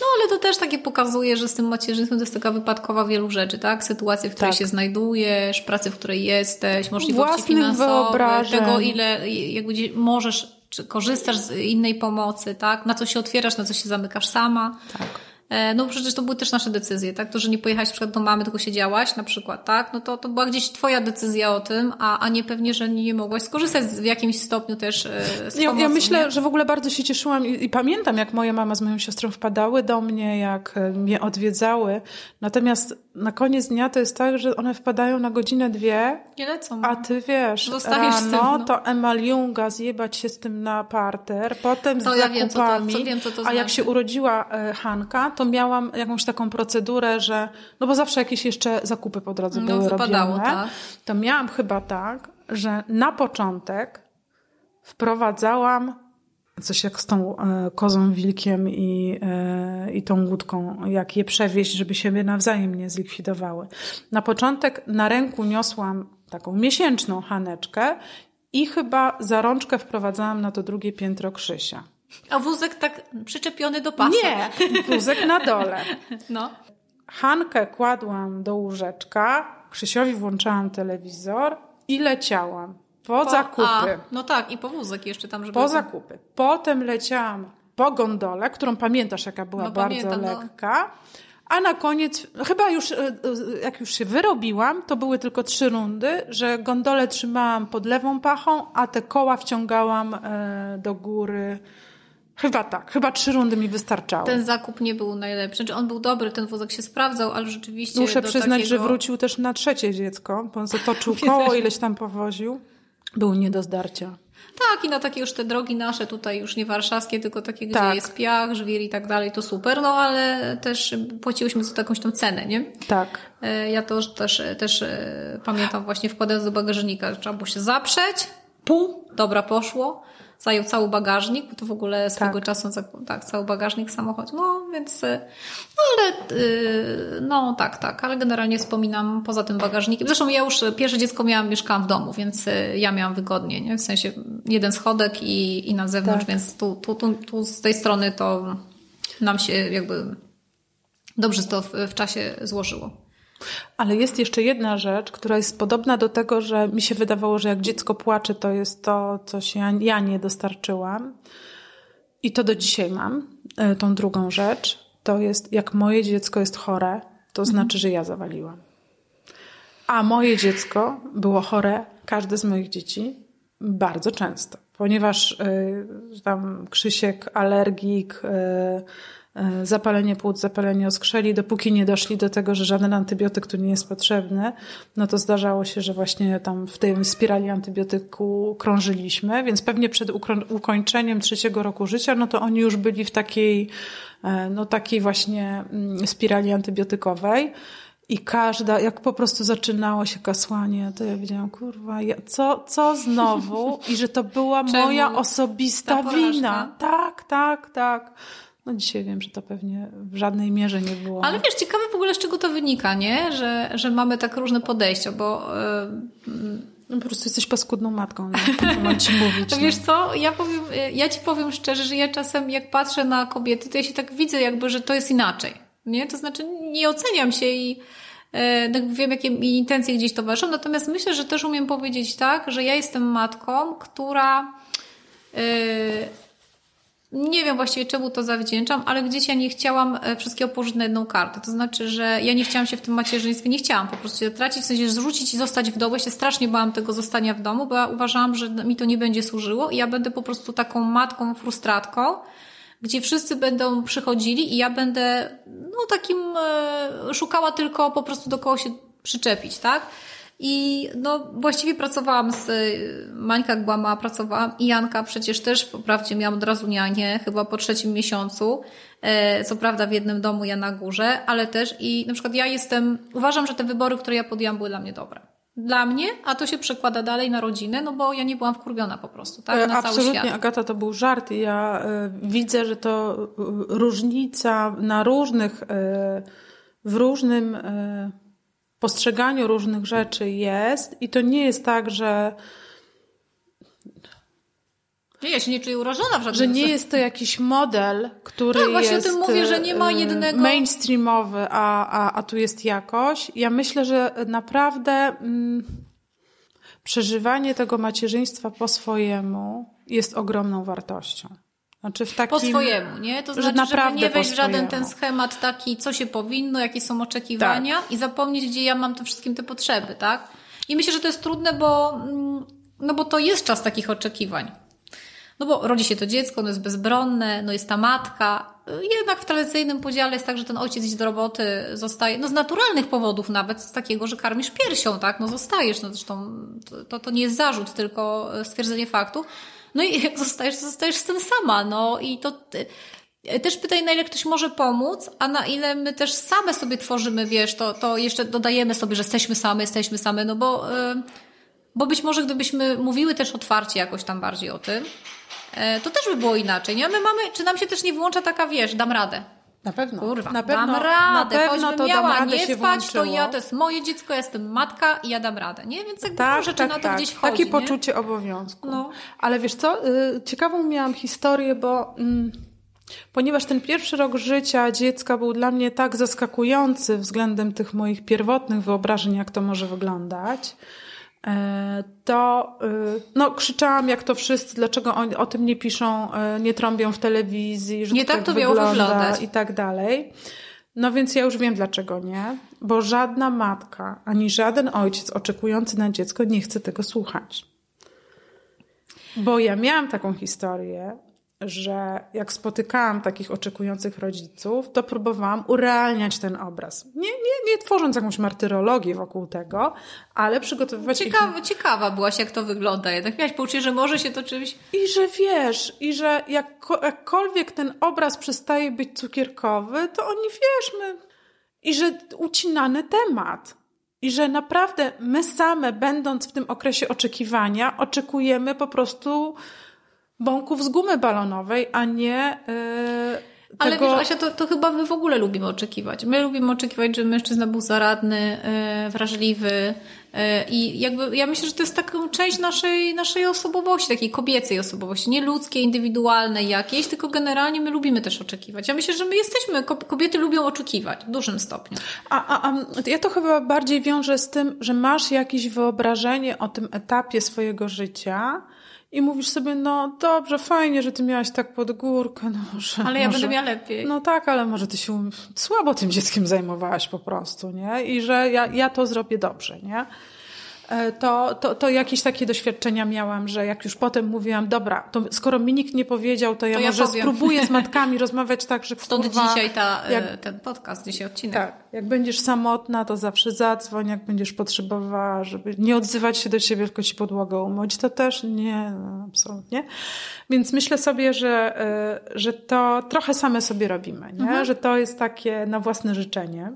No ale to też takie pokazuje, że z tym macierzyństwem to jest taka wypadkowa wielu rzeczy, tak? Sytuacji, w której tak. się znajdujesz, pracy, w której jesteś, możliwości Własnych finansowe, tego ile jakby możesz, czy korzystasz z innej pomocy, tak? Na co się otwierasz, na co się zamykasz sama. Tak. E, no przecież to były też nasze decyzje, tak? To, że nie pojechałaś na przykład do mamy, tylko siedziałaś na przykład, tak? No to, to była gdzieś twoja decyzja o tym, a, a nie pewnie, że nie mogłaś skorzystać w jakimś stopniu też e, z ja, ja myślę, nie? że w ogóle bardzo się cieszyłam i, i, pamiętam, jak moja mama z moją siostrą wpadały do mnie, jak e, mnie odwiedzały. Natomiast na koniec dnia to jest tak, że one wpadają na godzinę, dwie. Nie lecą. A ty wiesz, Zostajesz rano tym, no. to emaliunga, zjebać się z tym na parter, potem to z ja zakupami. Wiem, co to, co wiem, co to a jak się urodziła Hanka, to miałam jakąś taką procedurę, że, no bo zawsze jakieś jeszcze zakupy po drodze no, były wypadało, robione, tak. to miałam chyba tak, że na początek wprowadzałam coś jak z tą e, kozą, wilkiem i, e, i tą łódką, jak je przewieźć, żeby siebie nawzajem nie zlikwidowały. Na początek na ręku niosłam taką miesięczną haneczkę i chyba za rączkę wprowadzałam na to drugie piętro Krzysia. A wózek tak przyczepiony do pasa? Nie, wózek na dole. No. Hankę kładłam do łóżeczka, Krzysiowi włączałam telewizor i leciałam. Po, po zakupy. A, no tak, i po wózek jeszcze tam, żeby... Po zakupy. Potem leciałam po gondolę, którą pamiętasz, jaka była no, bardzo pamiętam, no. lekka. A na koniec, chyba już, e, e, jak już się wyrobiłam, to były tylko trzy rundy, że gondolę trzymałam pod lewą pachą, a te koła wciągałam e, do góry Chyba tak, chyba trzy rundy mi wystarczało. Ten zakup nie był najlepszy. Znaczy on był dobry, ten wózek się sprawdzał, ale rzeczywiście. Muszę przyznać, takiego... że wrócił też na trzecie dziecko, bo on zatoczył koło, ileś tam powoził. Był nie do zdarcia. Tak, i na takie już te drogi nasze tutaj już nie warszawskie, tylko takie, gdzie tak. jest piach, żwir i tak dalej, to super, no ale też płaciłyśmy za jakąś tą cenę, nie? Tak. E, ja to też, też e, pamiętam właśnie wkładając do bagażnika, że trzeba było się zaprzeć, pół, dobra poszło, zajął cały bagażnik, bo to w ogóle swego tak. czasu, tak, cały bagażnik samochód. No, więc, y, no ale, y, no tak, tak, ale generalnie wspominam poza tym bagażnikiem. Zresztą ja już pierwsze dziecko miałam, mieszkałam w domu, więc y, ja miałam wygodnie, nie? W sensie jeden schodek i, i na zewnątrz, tak. więc tu, tu, tu, tu z tej strony to nam się jakby dobrze to w, w czasie złożyło. Ale jest jeszcze jedna rzecz, która jest podobna do tego, że mi się wydawało, że jak dziecko płacze, to jest to, co się ja nie dostarczyłam. I to do dzisiaj mam, e, tą drugą rzecz. To jest, jak moje dziecko jest chore, to mhm. znaczy, że ja zawaliłam. A moje dziecko było chore, każde z moich dzieci, bardzo często. Ponieważ y, tam Krzysiek, alergik, y, zapalenie płuc, zapalenie oskrzeli, dopóki nie doszli do tego, że żaden antybiotyk tu nie jest potrzebny, no to zdarzało się, że właśnie tam w tej spirali antybiotyku krążyliśmy, więc pewnie przed ukończeniem trzeciego roku życia, no to oni już byli w takiej, e, no takiej właśnie mm, spirali antybiotykowej. I każda, jak po prostu zaczynało się kasłanie, to ja wiedziałam, kurwa, co, co znowu? I że to była moja osobista wina. Tak, tak, tak. No dzisiaj wiem, że to pewnie w żadnej mierze nie było. Ale wiesz, ciekawe w ogóle z czego to wynika, nie? Że, że mamy tak różne podejścia, bo No po prostu jesteś paskudną matką, nie? Mam ci mówić. Wiesz co, ja, powiem, ja ci powiem szczerze, że ja czasem jak patrzę na kobiety, to ja się tak widzę jakby, że to jest inaczej. Nie? To znaczy nie oceniam się i e, tak wiem, jakie mi intencje gdzieś towarzyszą, natomiast myślę, że też umiem powiedzieć tak, że ja jestem matką, która e, nie wiem właściwie czemu to zawdzięczam, ale gdzieś ja nie chciałam e, wszystkiego położyć na jedną kartę. To znaczy, że ja nie chciałam się w tym macierzyństwie, nie chciałam po prostu się tracić, w sensie zrzucić i zostać w domu. Ja się strasznie bałam tego zostania w domu, bo ja uważałam, że mi to nie będzie służyło i ja będę po prostu taką matką, frustratką, gdzie wszyscy będą przychodzili i ja będę no takim e, szukała tylko po prostu do kogo się przyczepić, tak? I no, właściwie pracowałam z Mańka jak była mała, pracowałam i Janka przecież też, po prawdzie miałam od razu nianię, chyba po trzecim miesiącu. E, co prawda w jednym domu, ja na górze, ale też i na przykład ja jestem, uważam, że te wybory, które ja podjęłam, były dla mnie dobre. Dla mnie, a to się przekłada dalej na rodzinę, no bo ja nie byłam wkurwiona po prostu, tak? Na Absolutnie, cały świat. Agata, to był żart i ja y, widzę, że to y, różnica na różnych, y, w różnym postrzeganiu różnych rzeczy jest i to nie jest tak, że nie, ja się nie czuję urażona w żadnym Że nie jest to jakiś model, który tak, właśnie jest o tym mówię, że nie ma jednego... mainstreamowy, a, a, a tu jest jakoś. Ja myślę, że naprawdę mm, przeżywanie tego macierzyństwa po swojemu jest ogromną wartością. Znaczy w takim, po swojemu, nie? To znaczy, że nie wejść w żaden ten schemat taki, co się powinno, jakie są oczekiwania tak. i zapomnieć, gdzie ja mam tym wszystkim te potrzeby, tak? I myślę, że to jest trudne, bo, mm, no bo to jest czas takich oczekiwań. No bo rodzi się to dziecko, ono jest bezbronne, no jest ta matka. Jednak w tradycyjnym podziale jest tak, że ten ojciec idzie do roboty, zostaje, no z naturalnych powodów nawet, z takiego, że karmisz piersią, tak? No zostajesz, no zresztą to, to nie jest zarzut, tylko stwierdzenie faktu. No i jak zostajesz, to zostajesz z tym sama, no i to też pytaj, na ile ktoś może pomóc, a na ile my też same sobie tworzymy, wiesz, to, to jeszcze dodajemy sobie, że jesteśmy same, jesteśmy same, no bo, bo być może gdybyśmy mówiły też otwarcie jakoś tam bardziej o tym, e, to też by było inaczej, nie? My mamy, czy nam się też nie włącza taka, wiesz, dam radę. Na pewno. Kurwa, na pewno, dam radę. Na pewno to miała radę nie spać, to ja, to jest moje dziecko, ja jestem matka i ja dam radę, nie? Więc jakby tak, rzeczy tak, na to tak. gdzieś wchodzi, Takie nie? poczucie obowiązku. No. Ale wiesz co, y, ciekawą miałam historię, bo... Mm, Ponieważ ten pierwszy rok życia dziecka był dla mnie tak zaskakujący względem tych moich pierwotnych wyobrażeń, jak to może wyglądać, to y, no, krzyczałam jak to wszyscy, dlaczego oni o tym nie piszą, e, nie trąbią w telewizji, że nie to tak to wygląda wyglądać. i tak dalej. No więc ja już wiem dlaczego nie, bo żadna matka ani żaden ojciec oczekujący na dziecko nie chce tego słuchać. Bo ja miałam taką historię, że jak spotykałam takich oczekujących rodziców, to próbowałam urealniać ten obraz. Nie, nie, nie tworząc jakąś martyrologię wokół tego, ale przygotowywać... Ciekawa, ich... ciekawa byłaś, jak to wygląda. Jednak miałaś poczucie, że może się to czymś... I że wiesz, i że jak, jakkolwiek ten obraz przestaje być cukierkowy, to oni, wiesz, my... I że ucinany temat. I że naprawdę my same, będąc w tym okresie oczekiwania, oczekujemy po prostu bąków z gumy balonowej, a nie. Yy, ale tego... wiesz, Asia, to, to chyba my w ogóle lubimy oczekiwać. My lubimy oczekiwać, że mężczyzna był zaradny, yy, wrażliwy yy, i jakby ja myślę, że to jest taką część naszej, naszej osobowości, takiej kobiecej osobowości, nie ludzkiej, indywidualnej jakiejś, tylko generalnie my lubimy też oczekiwać. Ja myślę, że my jesteśmy, kobiety lubią oczekiwać w dużym stopniu. A, a, a ja to chyba bardziej wiążę z tym, że masz jakieś wyobrażenie o tym etapie swojego życia, i mówisz sobie, no dobrze, fajnie, że ty miałaś tak pod górkę, no może... Ale ja może, będę miała lepiej. No tak, ale może ty się słabo tym dzieckiem zajmowałaś po prostu, nie? I że ja, ja to zrobię dobrze, nie? E, to, to, to jakieś takie doświadczenia miałam, że jak już potem mówiłam, dobra, to skoro mi nikt nie powiedział, to ja to może ja spróbuję z matkami rozmawiać tak, że Stąd kurwa, dzisiaj ta, e, jak, ten podcast, dzisiaj odcinek. Tak, jak będziesz samotna, to zawsze zadzwoń, jak będziesz potrzebowała, żeby nie odzywać się do ciebie, tylko ci podłogę umyć, to też nie, no, absolutnie. Więc myślę sobie, że, e, że to trochę same sobie robimy, nie? Mhm. że to jest takie na własne życzenie.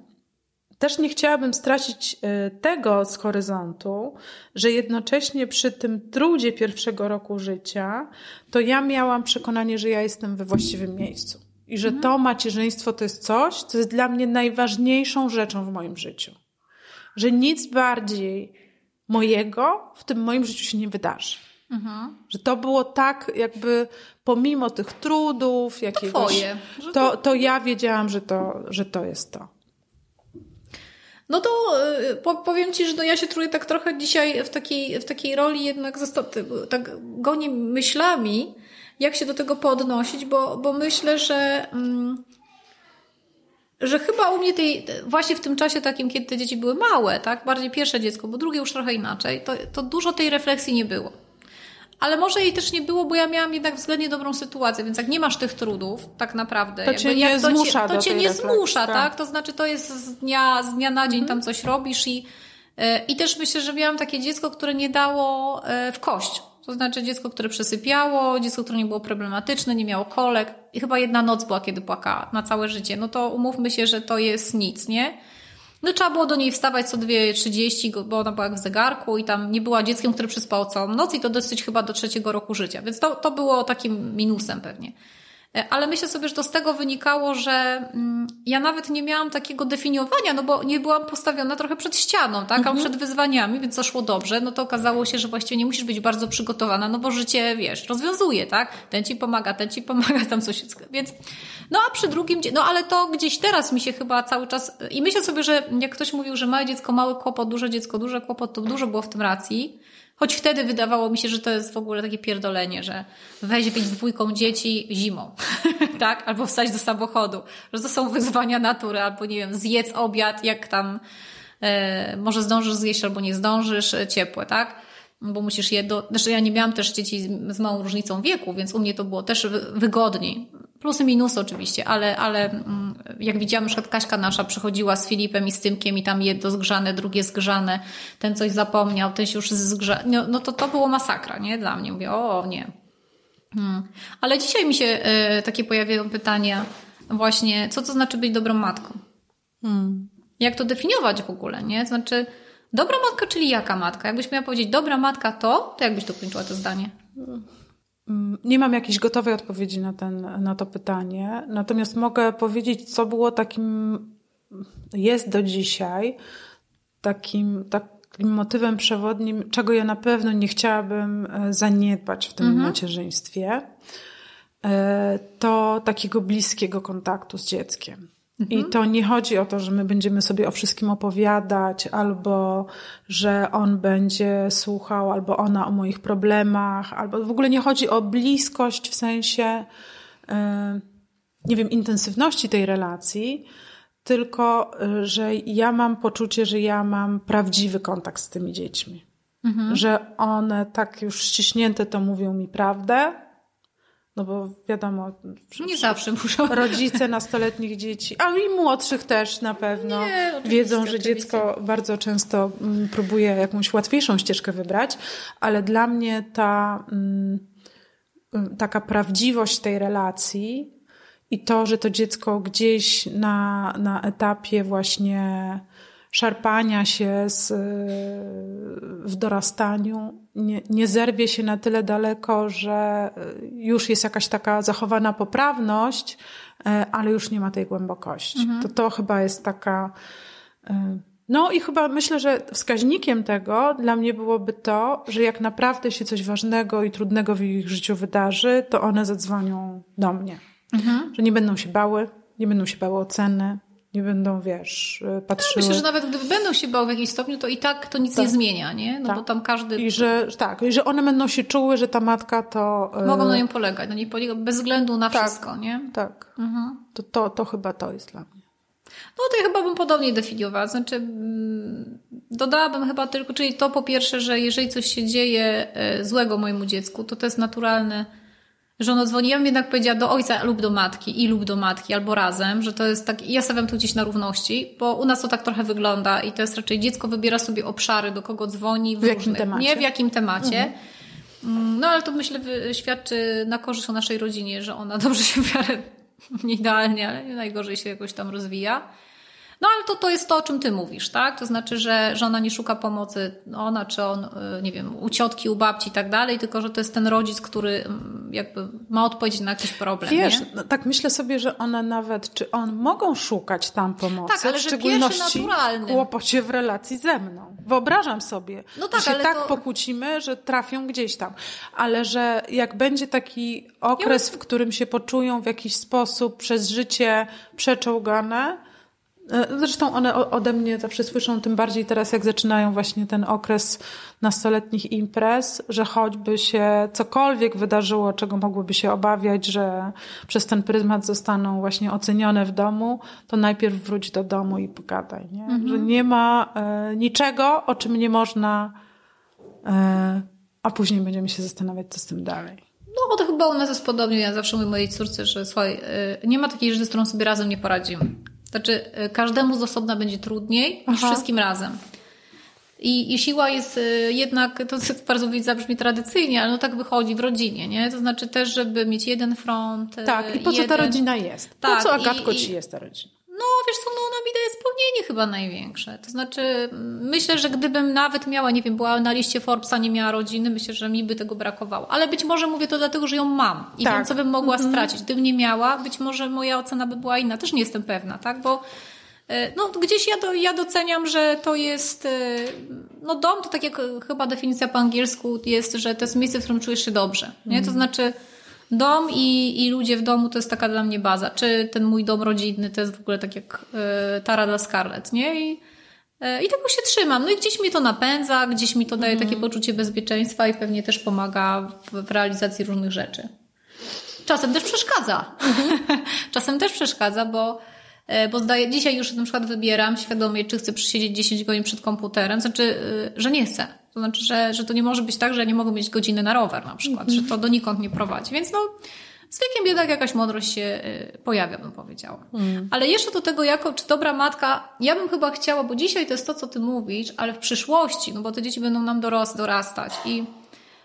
Też nie chciałabym stracić e, tego z horyzontu, że jednocześnie przy tym trudzie pierwszego roku życia, to ja miałam przekonanie, że ja jestem we właściwym miejscu. I że to macierzyństwo to jest coś, co jest dla mnie najważniejszą rzeczą w moim życiu. Że nic bardziej mojego w tym moim życiu się nie wydarzy. Mhm. Że to było tak, jakby pomimo tych trudów, jakiegoś. To, to, to ja wiedziałam, że to, że to jest to. No to y, powiem Ci, że no ja się czuję tak trochę dzisiaj w takiej, w takiej roli jednak tak goni myślami, jak się do tego podnosić, bo, bo myślę, że, mm, że chyba u mnie tej, właśnie w tym czasie takim, kiedy te dzieci były małe, tak, bardziej pierwsze dziecko, bo drugie już trochę inaczej, to, to dużo tej refleksji nie było. Ale może jej też nie było, bo ja miałam jednak względnie dobrą sytuację, więc jak nie masz tych trudów, tak naprawdę. To cię nie zmusza To cię nie zmusza, tak? tak? To znaczy to jest z dnia, z dnia na dzień mhm. tam coś robisz i, e, i też myślę, że miałam takie dziecko, które nie dało e, w kość. To znaczy dziecko, które przesypiało, dziecko, które nie było problematyczne, nie miało kolek i chyba jedna noc była, kiedy płakała na całe życie. No to umówmy się, że to jest nic, nie? No trzeba było do niej wstawać co 2.30, bo ona była jak w zegarku i tam nie była dzieckiem, które przyspało całą noc i to dosyć chyba do trzeciego roku życia. Więc to, to było takim minusem pewnie. E, ale myślę sobie, że to z tego wynikało, że mm, ja nawet nie miałam takiego definiowania, no bo nie byłam postawiona trochę przed ścianą, tak, mhm. a przed wyzwaniami, więc to szło dobrze. No to okazało się, że właściwie nie musisz być bardzo przygotowana, no bo życie, wiesz, rozwiązuje, tak? Ten ci pomaga, ten ci pomaga, tam coś. Więc, no a przy drugim, no ale to gdzieś teraz mi się chyba cały czas, i myślę sobie, że jak ktoś mówił, że małe dziecko, mały kłopot, duże dziecko, duże kłopot, to dużo było w tym racji. Choć wtedy wydawało mi się, że to jest w ogóle takie pierdolenie, że weź być dwójką dzieci zimą, tak? Albo wstać do samochodu, że to są wyzwania natury, albo nie wiem, zjedz obiad, jak tam e, może zdążysz zjeść, albo nie zdążysz, e, ciepłe, tak? Bo musisz je do... Znaczy ja nie miałam też dzieci z małą różnicą wieku, więc u mnie to było też wygodniej. Plusy, minusy oczywiście, ale, ale mm, jak widziałam, na Kaśka nasza przychodziła z Filipem i z Tymkiem i tam jedno zgrzane, drugie zgrzane, ten coś zapomniał, ten się już zgrzał, no, no to to było masakra, nie? Dla mnie. Mówię, o nie. Hmm. Ale dzisiaj mi się y, takie pojawiają pytania właśnie, co to znaczy być dobrą matką? Hmm. Jak to definiować w ogóle, nie? Znaczy, dobra matka, czyli jaka matka? Jakbyś miała powiedzieć dobra matka to, to jakbyś to kończyła to zdanie? Mm, nie mam jakiejś gotowej odpowiedzi na, ten, na to pytanie, natomiast mogę powiedzieć, co było takim, jest do dzisiaj takim, takim motywem przewodnim, czego ja na pewno nie chciałabym e, zaniedbać w tym mhm. macierzyństwie. E, to takiego bliskiego kontaktu z dzieckiem. I mhm. to nie chodzi o to, że my będziemy sobie o wszystkim opowiadać, albo że on będzie słuchał, albo ona o moich problemach, albo w ogóle nie chodzi o bliskość w sensie, e, nie wiem, intensywności tej relacji, tylko że ja mam poczucie, że ja mam prawdziwy kontakt z tymi dziećmi. Mhm. Że one tak już ściśnięte to mówią mi prawdę, no bo wiadomo, nie zawsze muszą. Rodzice nastoletnich dzieci, a i młodszych też na pewno nie, wiedzą, że dziecko bardzo często mm, próbuje jakąś łatwiejszą ścieżkę wybrać, ale dla mnie ta mm, mm, taka prawdziwość tej relacji i to, że to dziecko gdzieś na, na etapie właśnie szarpania się z, w dorastaniu nie, nie zerwie się na tyle daleko, że już jest jakaś taka zachowana poprawność, e, ale już nie ma tej głębokości. Mhm. To to chyba jest taka. No i chyba myślę, że wskaźnikiem tego dla mnie byłoby to, że jak naprawdę się coś ważnego i trudnego w ich życiu wydarzy, to one zadzwonią do mnie. Mhm. Że nie będą się bały, nie będą się bały oceny, nie będą, wiesz, patrzyły. Ja myślę, że nawet gdyby będą się bały w jakimś stopniu, to i tak to nic tak. nie zmienia, nie? No tak. bo tam każdy... I że, tak, i że one będą się czuły, że ta matka to... E, Mogą na nią polegać, na niej polegać bez względu na tak, wszystko, nie? Tak, mhm. to, to, to chyba to jest dla mnie. No to ja chyba bym podobnie definiowała. Znaczy, mm, dodałabym chyba tylko, czyli to po pierwsze, że jeżeli coś się dzieje e, złego mojemu dziecku, to to jest naturalne że ona dzwoni, ja bym jednak powiedziała do ojca lub do matki i lub do matki, albo razem, że to jest tak, ja stawiam tu gdzieś na równości, bo u nas to tak trochę wygląda i to jest raczej dziecko wybiera sobie obszary, do kogo dzwoni, w, w jakim temacie. Nie w jakim temacie. Mhm. Mm, no ale to myślę świadczy na korzyść o naszej rodzinie, że ona dobrze się w miarę nie idealnie, ale nie najgorzej się jakoś tam rozwija. No ale to, to jest to, o czym ty mówisz, tak? To znaczy, że, że ona nie szuka pomocy, ona czy on, y, nie wiem, u ciotki, u babci i tak dalej, tylko że to jest ten rodzic, który mm, jakby ma odpowiedzieć na jakiś problem. Wiesz, nie? No, tak myślę sobie, że one nawet, czy on mogą szukać tam pomocy, tak, ale w szczególności w kłopocie w relacji ze mną. Wyobrażam sobie, No tak, że się tak to- pokłócimy, że trafią gdzieś tam. Ale że jak będzie taki okres, w którym się poczują w jakiś sposób przez życie przeczołgane, Zresztą one ode mnie zawsze słyszą, tym bardziej teraz, jak zaczynają właśnie ten okres nastoletnich imprez, że choćby się cokolwiek wydarzyło, czego mogłyby się obawiać, że przez ten pryzmat zostaną właśnie ocenione w domu, to najpierw wróć do domu i pogadaj. Nie? Że nie ma e, niczego, o czym nie można, e, a później będziemy się zastanawiać, co z tym dalej. No, to chyba u nas jest podobnie. Ja zawsze mówię mojej córce, że słuchaj, nie ma takiej rzeczy, z którą sobie razem nie poradzimy. Znaczy, y, każdemu z osobna będzie trudniej niż Aha. wszystkim razem. I, I siła jest y, jednak, to bardzo zabrzmi tradycyjnie, ale no tak wychodzi w rodzinie, nie? To znaczy też, żeby mieć jeden front. y, Tak, i po co ta jeden... rodzina jest? Tak, po co Agatko i- ci jest ta rodzina? No, wiesz co, no ona mi daje spełnienie chyba największe. To znaczy, mm, myślę, że gdybym nawet miała, nie wiem, była na liście Forbesa, nie miała rodziny, myślę, że mi by tego brakowało. Ale być może mówię to dlatego, że ją mam i Tak. wiem, co bym mogła stracić. Gdybym nie miała, być może moja ocena by była inna. Też nie jestem pewna, tak? Bo e, no, gdzieś ja, do, ja doceniam, że to jest, e, no dom to tak jak chyba definicja po angielsku jest, że to jest miejsce, w którym czujesz się dobrze. Nie? To znaczy dom i, i ludzie w domu to jest taka dla mnie baza. Czy ten mój dom rodzinny to jest w ogóle tak jak e, Tara dla Scarlett, nie? I, e, I tego się trzymam. No i gdzieś mi to napędza, gdzieś mi to daje takie poczucie bezpieczeństwa i pewnie też pomaga w, w realizacji różnych rzeczy. Czasem też przeszkadza. Czasem też przeszkadza, bo, e, bo zdaję, dzisiaj już na przykład wybieram świadomie, czy chcę przysiedzieć 10 godzin przed komputerem, znaczy, że nie chcę. To znaczy, że, że to nie może być tak, że nie mogę mieć godziny na rower na przykład, że to donikąd nie prowadzi. Więc no, z wiekiem jednak jakaś mądrość się e, pojawia, bym powiedziała. Ale jeszcze do tego, jako, czy dobra matka, ja bym chyba chciała, bo dzisiaj to jest to, co ty mówisz, ale w przyszłości, no bo te dzieci będą nam doros, dorastać i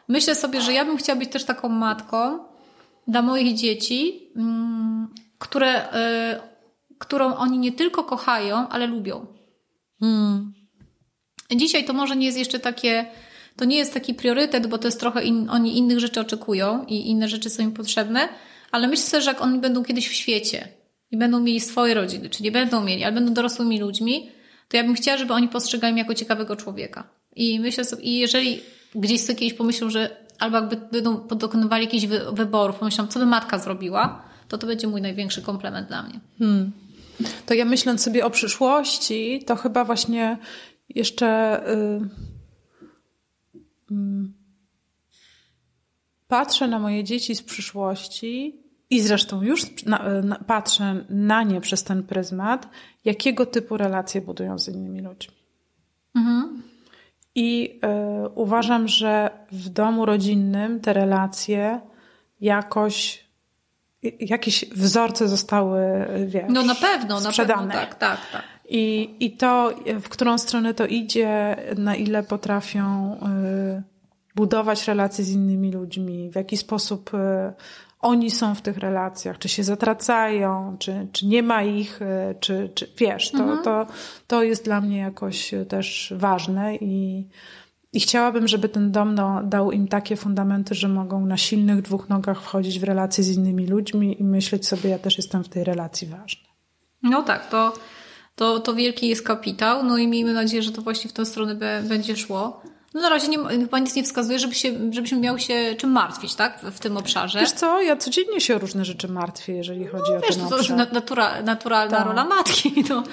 myślę sobie, że ja bym chciała być też taką matką, dla moich dzieci, mm, które, y, którą oni nie tylko kochają, ale lubią. Dzisiaj to może nie jest jeszcze takie, to nie jest taki priorytet, bo to jest trochę, in, oni innych rzeczy oczekują i inne rzeczy są im potrzebne, ale myślę sobie, że jak oni będą kiedyś w świecie i będą mieli swoje rodziny, czy nie będą mieli, ale będą dorosłymi ludźmi, to ja bym chciała, żeby oni postrzegali mnie jako ciekawego człowieka. I myślę sobie, i jeżeli gdzieś sobie kiedyś pomyślą, że albo jakby będą dokonywali jakichś wy, wyborów, pomyślą, co by matka zrobiła, to to będzie mój największy komplement dla mnie. To ja myśląc sobie o przyszłości, to chyba właśnie jeszcze y, mm, patrzę na moje dzieci z przyszłości i zresztą już na, na, patrzę na nie przez ten pryzmat, jakiego typu relacje budują z innymi ludźmi. I y, uważam, że w domu rodzinnym te relacje jakoś, y, jakieś wzorce zostały, y, wiesz, No na pewno, na sprzedane. pewno, tak, tak, tak. I, I to, w którą stronę to idzie, na ile potrafią y, budować relacje z innymi ludźmi, w jaki sposób y, oni są w tych relacjach, czy się zatracają, czy, czy nie ma ich, y, czy, czy wiesz, to, to, to jest dla mnie jakoś też ważne i, i chciałabym, żeby ten dom no, dał im takie fundamenty, że mogą na silnych dwóch nogach wchodzić w relacje z innymi ludźmi i myśleć sobie, ja też jestem w tej relacji ważny. No tak, to, to, to wielki jest kapitał, no i miejmy nadzieję, że to właśnie w tę stronę be, będzie szło. No na razie nie, chyba nic nie wskazuje, żeby się, żebyśmy miały się czym martwić, tak, w, w tym obszarze. Wiesz co, ja codziennie się o różne rzeczy martwię, jeżeli chodzi o Wiesz, ten to, to jest obszar. na- natura, naturalna Tak. rola matki. No.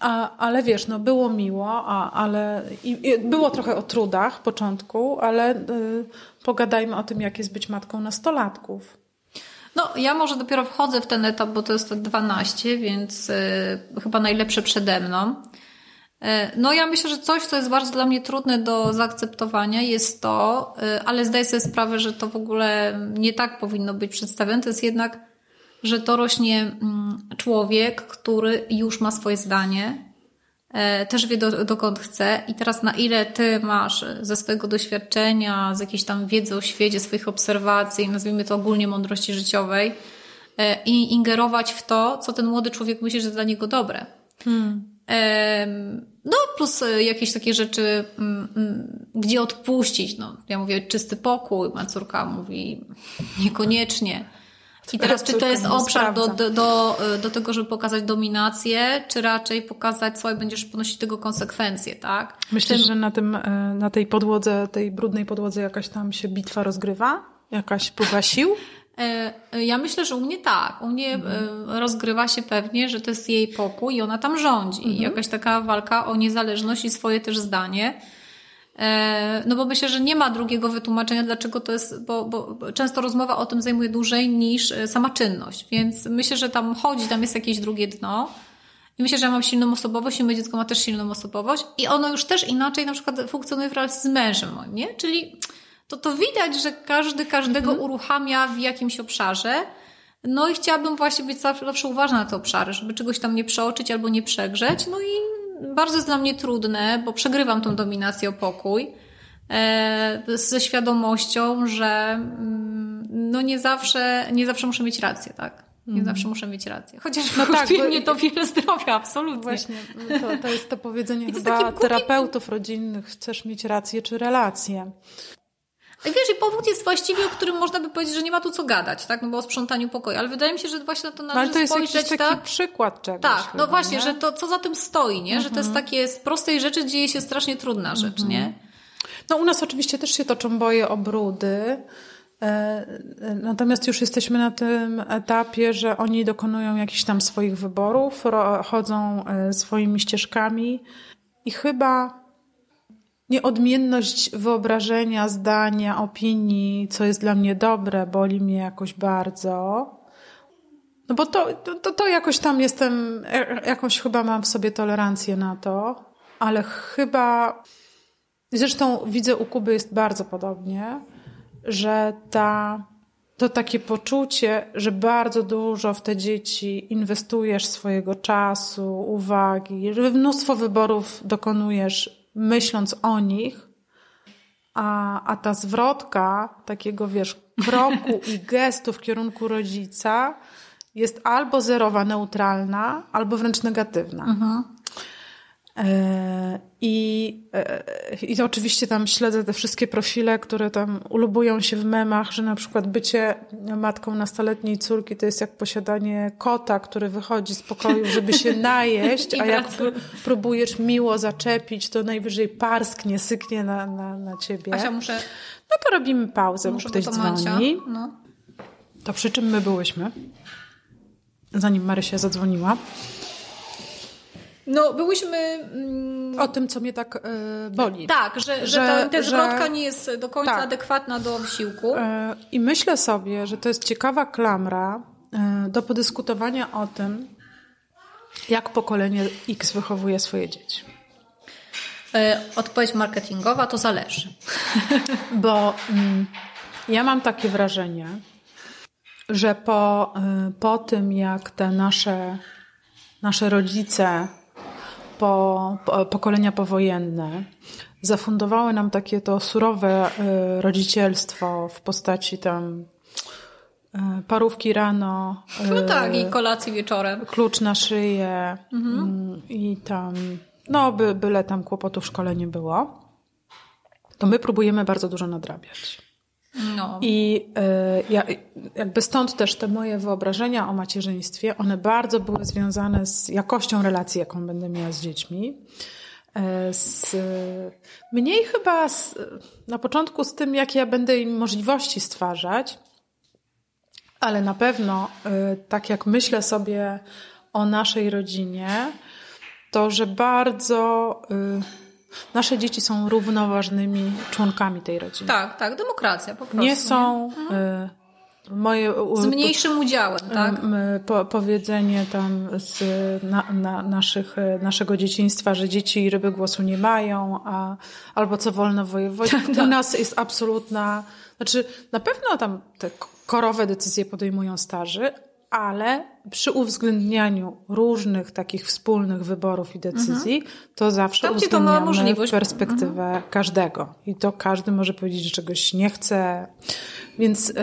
A, ale wiesz, no było miło, a, ale i, i było trochę o trudach początku, ale y, pogadajmy o tym, jak jest być matką nastolatków. No, ja może dopiero wchodzę w ten etap, bo to jest te 12, więc y, chyba najlepsze przede mną. Y, no, ja myślę, że coś, co jest bardzo dla mnie trudne do zaakceptowania, jest to, y, ale zdaję sobie sprawę, że to w ogóle nie tak powinno być przedstawione, to jest jednak, że to rośnie mm, człowiek, który już ma swoje zdanie, też wie do, dokąd chce i teraz na ile ty masz ze swojego doświadczenia, z jakiejś tam wiedzy o świecie, swoich obserwacji, nazwijmy to ogólnie mądrości życiowej e, i ingerować w to, co ten młody człowiek myśli, że dla niego dobre. Hmm. No, plus e, jakieś takie rzeczy, mm, mm, gdzie odpuścić. No, ja mówię czysty pokój, ma córka mówi niekoniecznie. I teraz, czy to jest obszar do, do, do, e, do tego, żeby pokazać dominację, czy raczej pokazać, słuchaj, będziesz ponosić tego konsekwencje, tak? Myślisz, tym... że na, tym, e, na tej podłodze, tej brudnej podłodze jakaś tam się bitwa rozgrywa? Jakaś próba sił? E, ja myślę, że u mnie tak. U mnie mhm. rozgrywa się pewnie, że to jest jej pokój i ona tam rządzi. Mhm. Jakaś taka walka o niezależność i swoje też zdanie. E, no bo myślę, że nie ma drugiego wytłumaczenia, dlaczego to jest, bo, bo często rozmowa o tym zajmuje dłużej niż sama czynność. Więc myślę, że tam chodzi, tam jest jakieś drugie dno. I myślę, że ja mam silną osobowość i moje dziecko ma też silną osobowość i ono już też inaczej na przykład funkcjonuje w relacji z mężem, nie? Czyli to to widać, że każdy każdego mhm. uruchamia w jakimś obszarze. No i chciałabym właśnie być zawsze, zawsze uważna na te obszary, żeby czegoś tam nie przeoczyć albo nie przegrzeć. No i bardzo jest dla mnie trudne, bo przegrywam tą dominację o pokój e, ze świadomością, że mm, no nie zawsze, nie zawsze muszę mieć rację, tak? Nie mm. zawsze muszę mieć rację. Chociaż no tak, bo... mnie to wiele zdrowia, absolutnie. Właśnie, to, to jest to powiedzenie chyba terapeutów rodzinnych, chcesz mieć rację czy relację. Wiesz, i powód jest właściwie, o którym można by powiedzieć, że nie ma tu co gadać, tak? No bo o sprzątaniu pokoju. Ale wydaje mi się, że właśnie na to należy no, ale to jest jakiś taki przykład czegoś. Tak, chyba, no właśnie, nie? że to co za tym stoi, nie? Że to jest mhm. takie z prostej rzeczy dzieje się strasznie trudna rzecz, nie? Mhm. No u nas oczywiście też się toczą boje o brudy. E, e, natomiast już jesteśmy na tym etapie, że oni dokonują jakichś tam swoich wyborów, chodzą e, swoimi ścieżkami i chyba nieodmienność wyobrażenia, zdania, opinii, co jest dla mnie dobre, boli mnie jakoś bardzo. No bo to, to, to jakoś tam jestem, jakąś chyba mam w sobie tolerancję na to, ale chyba, zresztą widzę u Kuby jest bardzo podobnie, że ta, to takie poczucie, że bardzo dużo w te dzieci inwestujesz swojego czasu, uwagi, że mnóstwo wyborów dokonujesz myśląc o nich, a, a ta zwrotka takiego, wiesz, kroku i gestu w kierunku rodzica jest albo zerowa, neutralna, albo wręcz negatywna. Mhm. E, I, e, I oczywiście tam śledzę te wszystkie profile, które tam ulubują się w memach, że na przykład bycie matką nastoletniej córki to jest jak posiadanie kota, który wychodzi z pokoju, żeby się najeść, a jak próbujesz miło zaczepić, to najwyżej parsknie, syknie na, na, na ciebie. Asia, muszę... No to robimy pauzę, muszę ktoś dzwoni. No. To przy czym my byłyśmy? Zanim Marysia zadzwoniła. No, byłyśmy... Mm, o tym, co mnie tak yy, boli. Tak, że, że, że ta zwrotka nie jest do końca tak. adekwatna do wysiłku. Yy, I myślę sobie, że to jest ciekawa klamra yy, do podyskutowania o tym, jak pokolenie X wychowuje swoje dzieci. Odpowiedź marketingowa to zależy. Bo mm, ja mam takie wrażenie, że po, po tym, jak te nasze, nasze rodzice po, po, pokolenia powojenne zafundowały nam takie to surowe y, rodzicielstwo w postaci tam y, parówki rano. No tak, i kolacji wieczorem. Klucz na szyję mhm. Mm, i tam, no by, byle tam kłopotu w szkole nie było. To my próbujemy bardzo dużo nadrabiać. No. I y, ja, jakby stąd też te moje wyobrażenia o macierzyństwie, one bardzo były związane z jakością relacji, jaką będę miała z dziećmi. Y, z, mniej chyba z, na początku z tym, jakie ja będę im możliwości stwarzać, ale na pewno, y, tak jak myślę sobie o naszej rodzinie, to że bardzo Nasze dzieci są równoważnymi członkami tej rodziny. Tak, tak, demokracja po prostu. Nie są nie? Mhm. moje... Z mniejszym udziałem, tak? Po, powiedzenie tam z na, na naszych, naszego dzieciństwa, że dzieci ryby głosu nie mają, a, albo co wolno wojewodzie. Tak, U tak. nas jest absolutna... Znaczy, na pewno tam te korowe decyzje podejmują starzy, ale przy uwzględnianiu różnych takich wspólnych wyborów i decyzji, mhm. to zawsze Tam, uwzględniamy to perspektywę mhm. każdego. I to każdy może powiedzieć, że czegoś nie chce. Więc yy,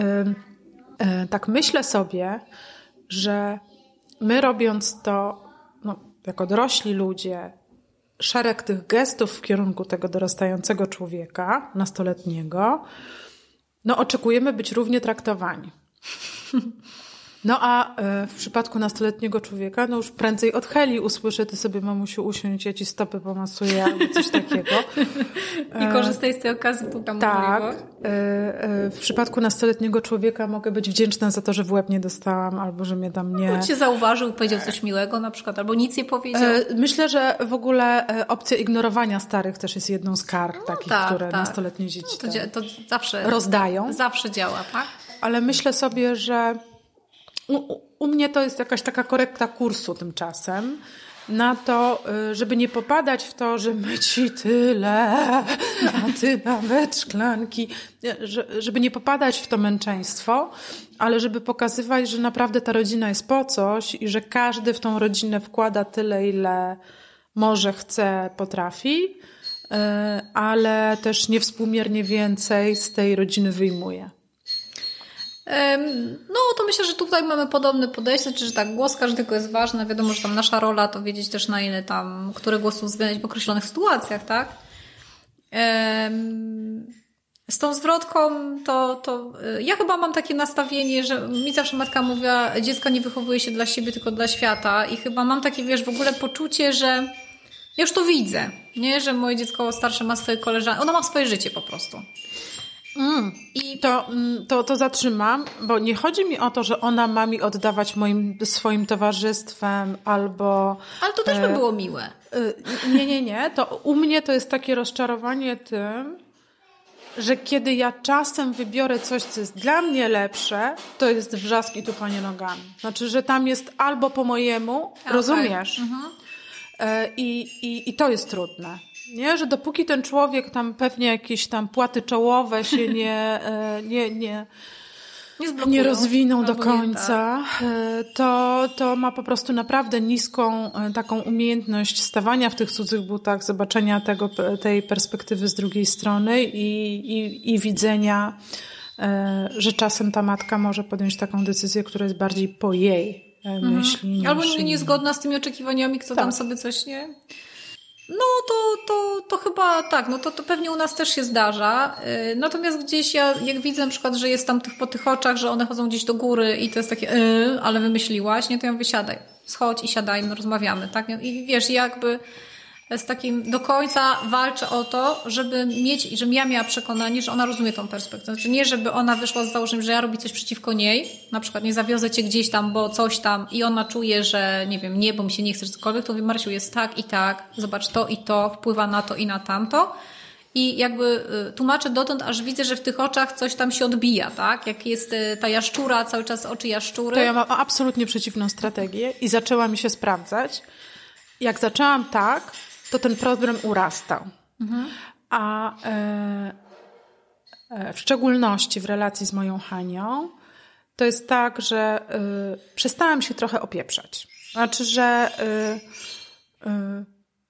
yy, tak myślę sobie, że my robiąc to, no jako dorośli ludzie, szereg tych gestów w kierunku tego dorastającego człowieka, nastoletniego, no oczekujemy być równie traktowani. No a e, w przypadku nastoletniego człowieka, no już prędzej od Heli usłyszę, ty sobie mamusiu usiądź, ja ci stopy pomasuję albo coś takiego. I korzystaj z tej okazji, pukam Tak. E, e, w przypadku nastoletniego człowieka mogę być wdzięczna za to, że w łeb nie dostałam albo że mnie tam nie... On cię zauważył, powiedział coś miłego na przykład, albo nic nie powiedział. Myślę, że w ogóle opcja ignorowania starych też jest jedną z kar no, takich, tak, które tak. nastoletnie dzieci no, to, to zawsze rozdają. Zawsze działa, tak? Ale myślę sobie, że u, u mnie to jest jakaś taka korekta kursu tymczasem na to, y, żeby nie popadać w to, że my ci tyle, a ty nawet szklanki, żeby nie popadać w to męczeństwo, ale żeby pokazywać, że naprawdę ta rodzina jest po coś i że każdy w tą rodzinę wkłada tyle, ile może, chce, potrafi, y, ale też niewspółmiernie więcej z tej rodziny wyjmuje. No, to myślę, że tutaj mamy podobne podejście, znaczy, że tak, głos każdego jest ważny. Wiadomo, że tam nasza rola to wiedzieć też na ile tam, które głosy uwzględniać w określonych sytuacjach, tak? Z tą zwrotką to, to y, ja chyba mam takie nastawienie, że mi zawsze matka mówiła, dziecko nie wychowuje się dla siebie, tylko dla świata i chyba mam takie, wiesz, w ogóle poczucie, że ja już to widzę, nie? Że moje dziecko starsze ma swoje koleżanki, ona ma swoje życie po prostu. Mm. I to, mm, to, to zatrzymam, bo nie chodzi mi o to, że ona ma mi oddawać moim, swoim towarzystwem albo. Ale to też by e, było miłe. E, nie, nie, nie. To u mnie to jest takie rozczarowanie tym, że kiedy ja czasem wybiorę coś, co jest dla mnie lepsze, to jest wrzask i tupanie nogami. Znaczy, że tam jest albo po mojemu, okay. rozumiesz? Mhm. E, I, i, I to jest trudne. Nie, że dopóki ten człowiek tam pewnie jakieś tam płaty czołowe się nie, e, nie, nie, nie, nie rozwinął do końca, tak. e, to, to ma po prostu naprawdę niską e, taką umiejętność stawania w tych cudzych butach, zobaczenia tego, tej perspektywy z drugiej strony i, i, i widzenia, że czasem ta matka może podjąć taką decyzję, która jest bardziej po jej mhm. myśli. Albo nie niezgodna z tymi oczekiwaniami, kto tak. tam sobie coś nie no to, to, to chyba tak, no to, to pewnie u nas też się zdarza. Y, natomiast gdzieś ja, jak widzę na przykład, że jest tam tych po tych oczach, że one chodzą gdzieś do góry i to jest takie, yy, ale wymyśliłaś, nie, to ja mówię, siadaj, schodź i siadajmy, rozmawiamy, tak? I wiesz, jakby z takim do końca walczę o to, żeby mieć, żebym ja miała przekonanie, że ona rozumie tą perspektywę. Znaczy nie, żeby ona wyszła z założeniem, że ja robię coś przeciwko niej, na przykład nie zawiozę cię gdzieś tam, bo coś tam i ona czuje, że nie wiem, nie, bo mi się nie chce cokolwiek, to mówię, Marsiu, jest tak i tak, zobacz to i to, wpływa na to i na tamto. I jakby y, tłumaczę dotąd, aż widzę, że w tych oczach coś tam się odbija, tak? Jak jest y, ta jaszczura, cały czas oczy jaszczury. To ja mam absolutnie przeciwną strategię i zaczęła mi się sprawdzać. Jak zaczęłam tak, to ten problem urastał. Mhm. A e, e, w szczególności w relacji z moją Hanią, to jest tak, że e, przestałam się trochę opieprzać. Znaczy, że y, y,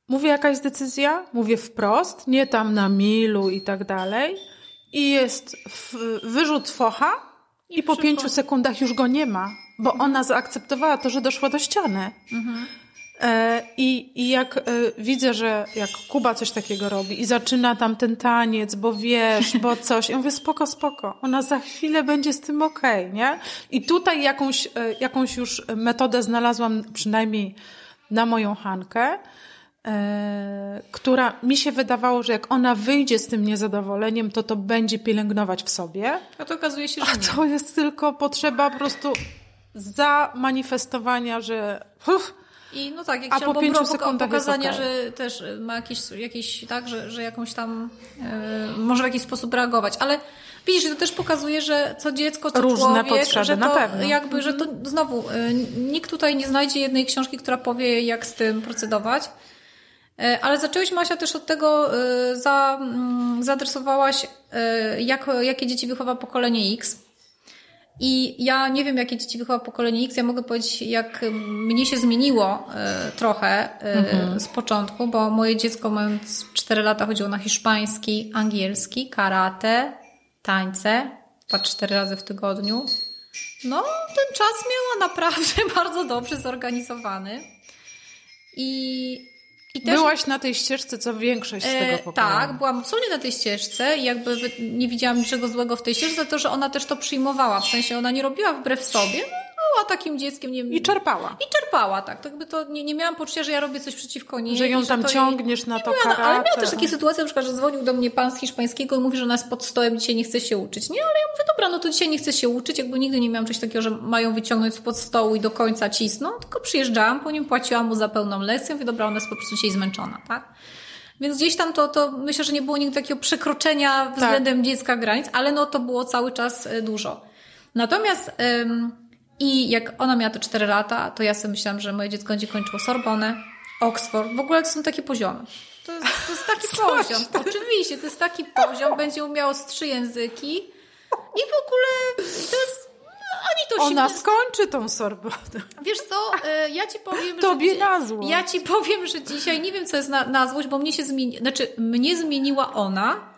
mówię jaka jest decyzja, mówię wprost, nie tam na milu i tak dalej. I jest w, wyrzut focha i, i po pięciu sekundach już go nie ma, bo ona zaakceptowała to, że doszła do ściany. Mhm. E, I, I jak e, widzę, że jak Kuba coś takiego robi i zaczyna tam ten taniec, bo wiesz, bo coś, ja mówię spoko, spoko, ona za chwilę będzie z tym okej, okay, nie? I tutaj jakąś, e, jakąś już metodę znalazłam przynajmniej na moją Hankę, która mi się wydawało, że jak ona wyjdzie z tym niezadowoleniem, to to będzie pielęgnować w sobie. A to okazuje się, że A to jest tylko potrzeba po prostu zamanifestowania, że uff, i no tak, jak A się po pięciu sekundach pokazania, okay. że też ma jakieś, jakieś tak, że, że jakąś tam yy, może w jakiś sposób reagować, ale widzisz, to też pokazuje, że co dziecko, co Różne człowiek, potrzeby, że to na pewno. jakby, że to mhm. znowu yy, nikt tutaj nie znajdzie jednej książki, która powie, jak z tym procedować. Ale zaczęłyśmy, Masia, też od tego, za, mm, zaadresowałaś, jak, jakie dzieci wychowa pokolenie X. I ja nie wiem, jakie dzieci wychowa pokolenie X. Ja mogę powiedzieć, jak mnie się zmieniło e, trochę mhm. z początku, bo moje dziecko mając 4 lata chodziło na hiszpański, angielski, karate, tańce, po 4 razy w tygodniu. No, ten czas miała naprawdę bardzo dobrze zorganizowany. I, i też... Byłaś na tej ścieżce, co większość z tego pokoju. tak, byłam absolutnie na tej ścieżce i jakby nie widziałam niczego złego w tej ścieżce, to, że ona też to przyjmowała. W sensie ona nie robiła wbrew sobie, no, była takim dzieckiem. Nie, I czerpała. I czerpała, tak. To jakby to nie, nie miałam poczucia, że ja robię coś przeciwko niej. Że ją tam ciągniesz jej... na to karate. Ale miała też takie sytuacje, na przykład, że dzwonił do mnie pan z hiszpańskiego i mówi, że nas pod stołem dzisiaj nie chce się uczyć. Nie, ale ja mówię, dobra, no to dzisiaj nie chcę się uczyć. Jakby nigdy nie miałam czegoś takiego, że mają wyciągnąć spod stołu i do końca cisną, tylko przyjeżdżałam po nim, płaciłam mu za pełną lekcję. Mówię, dobra, ona jest po prostu dzisiaj zmęczona, tak? Więc gdzieś tam to, to myślę, że nie było nigdy takiego przekroczenia względem tak. dziecka granic, ale no to było cały czas e, dużo. Natomiast ym, i jak ona miała te 4 lata, to ja sobie myślałam, że moje dziecko będzie kończyło Sorbonę, Oxford. W ogóle to są takie poziomy. To jest, to jest taki poziom. Oczywiście, to jest taki poziom. Będzie umiało z trzy języki. I w ogóle to jest to Ona się... skończy tą Sorbonę. Wiesz co, e, ja ci powiem, Tobie że... na złość. Ja ci powiem, że dzisiaj nie wiem, co jest na, na złość, bo mnie się zmieni... Znaczy, mnie zmieniła ona,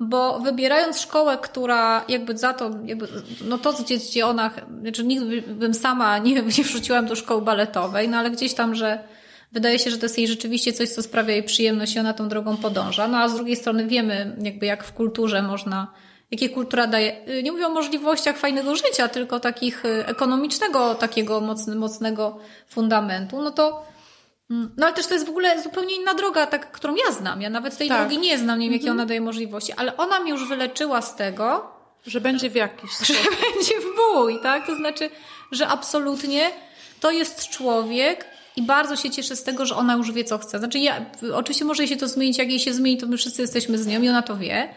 bo wybierając szkołę, która jakby za to, jakby, no to gdzie, gdzie ona, znaczy nigdy bym sama nie, nie wrzuciłam do szkoły baletowej, no ale gdzieś tam, że wydaje się, że to jest jej rzeczywiście coś, co sprawia jej przyjemność i ona tą drogą podąża. No a z drugiej strony wiemy, jakby jak w kulturze można, jakie kultura daje, nie mówię o możliwościach fajnego życia, tylko takich y, ekonomicznego, takiego mocnego fundamentu, no to. No ale też to jest w ogóle zupełnie inna droga, tak, którą ja znam. Ja nawet tej tak. drogi nie znam, nie wiem, jakie mhm. ona daje możliwości, ale ona mnie już wyleczyła z tego, że będzie w jakiś sposób. Że będzie w bój, tak? To znaczy, że absolutnie to jest człowiek i bardzo się cieszę z tego, że ona już wie, co chce. Znaczy, ja, oczywiście może się to zmienić, jak jej się zmieni, to my wszyscy jesteśmy z nią i ona to wie,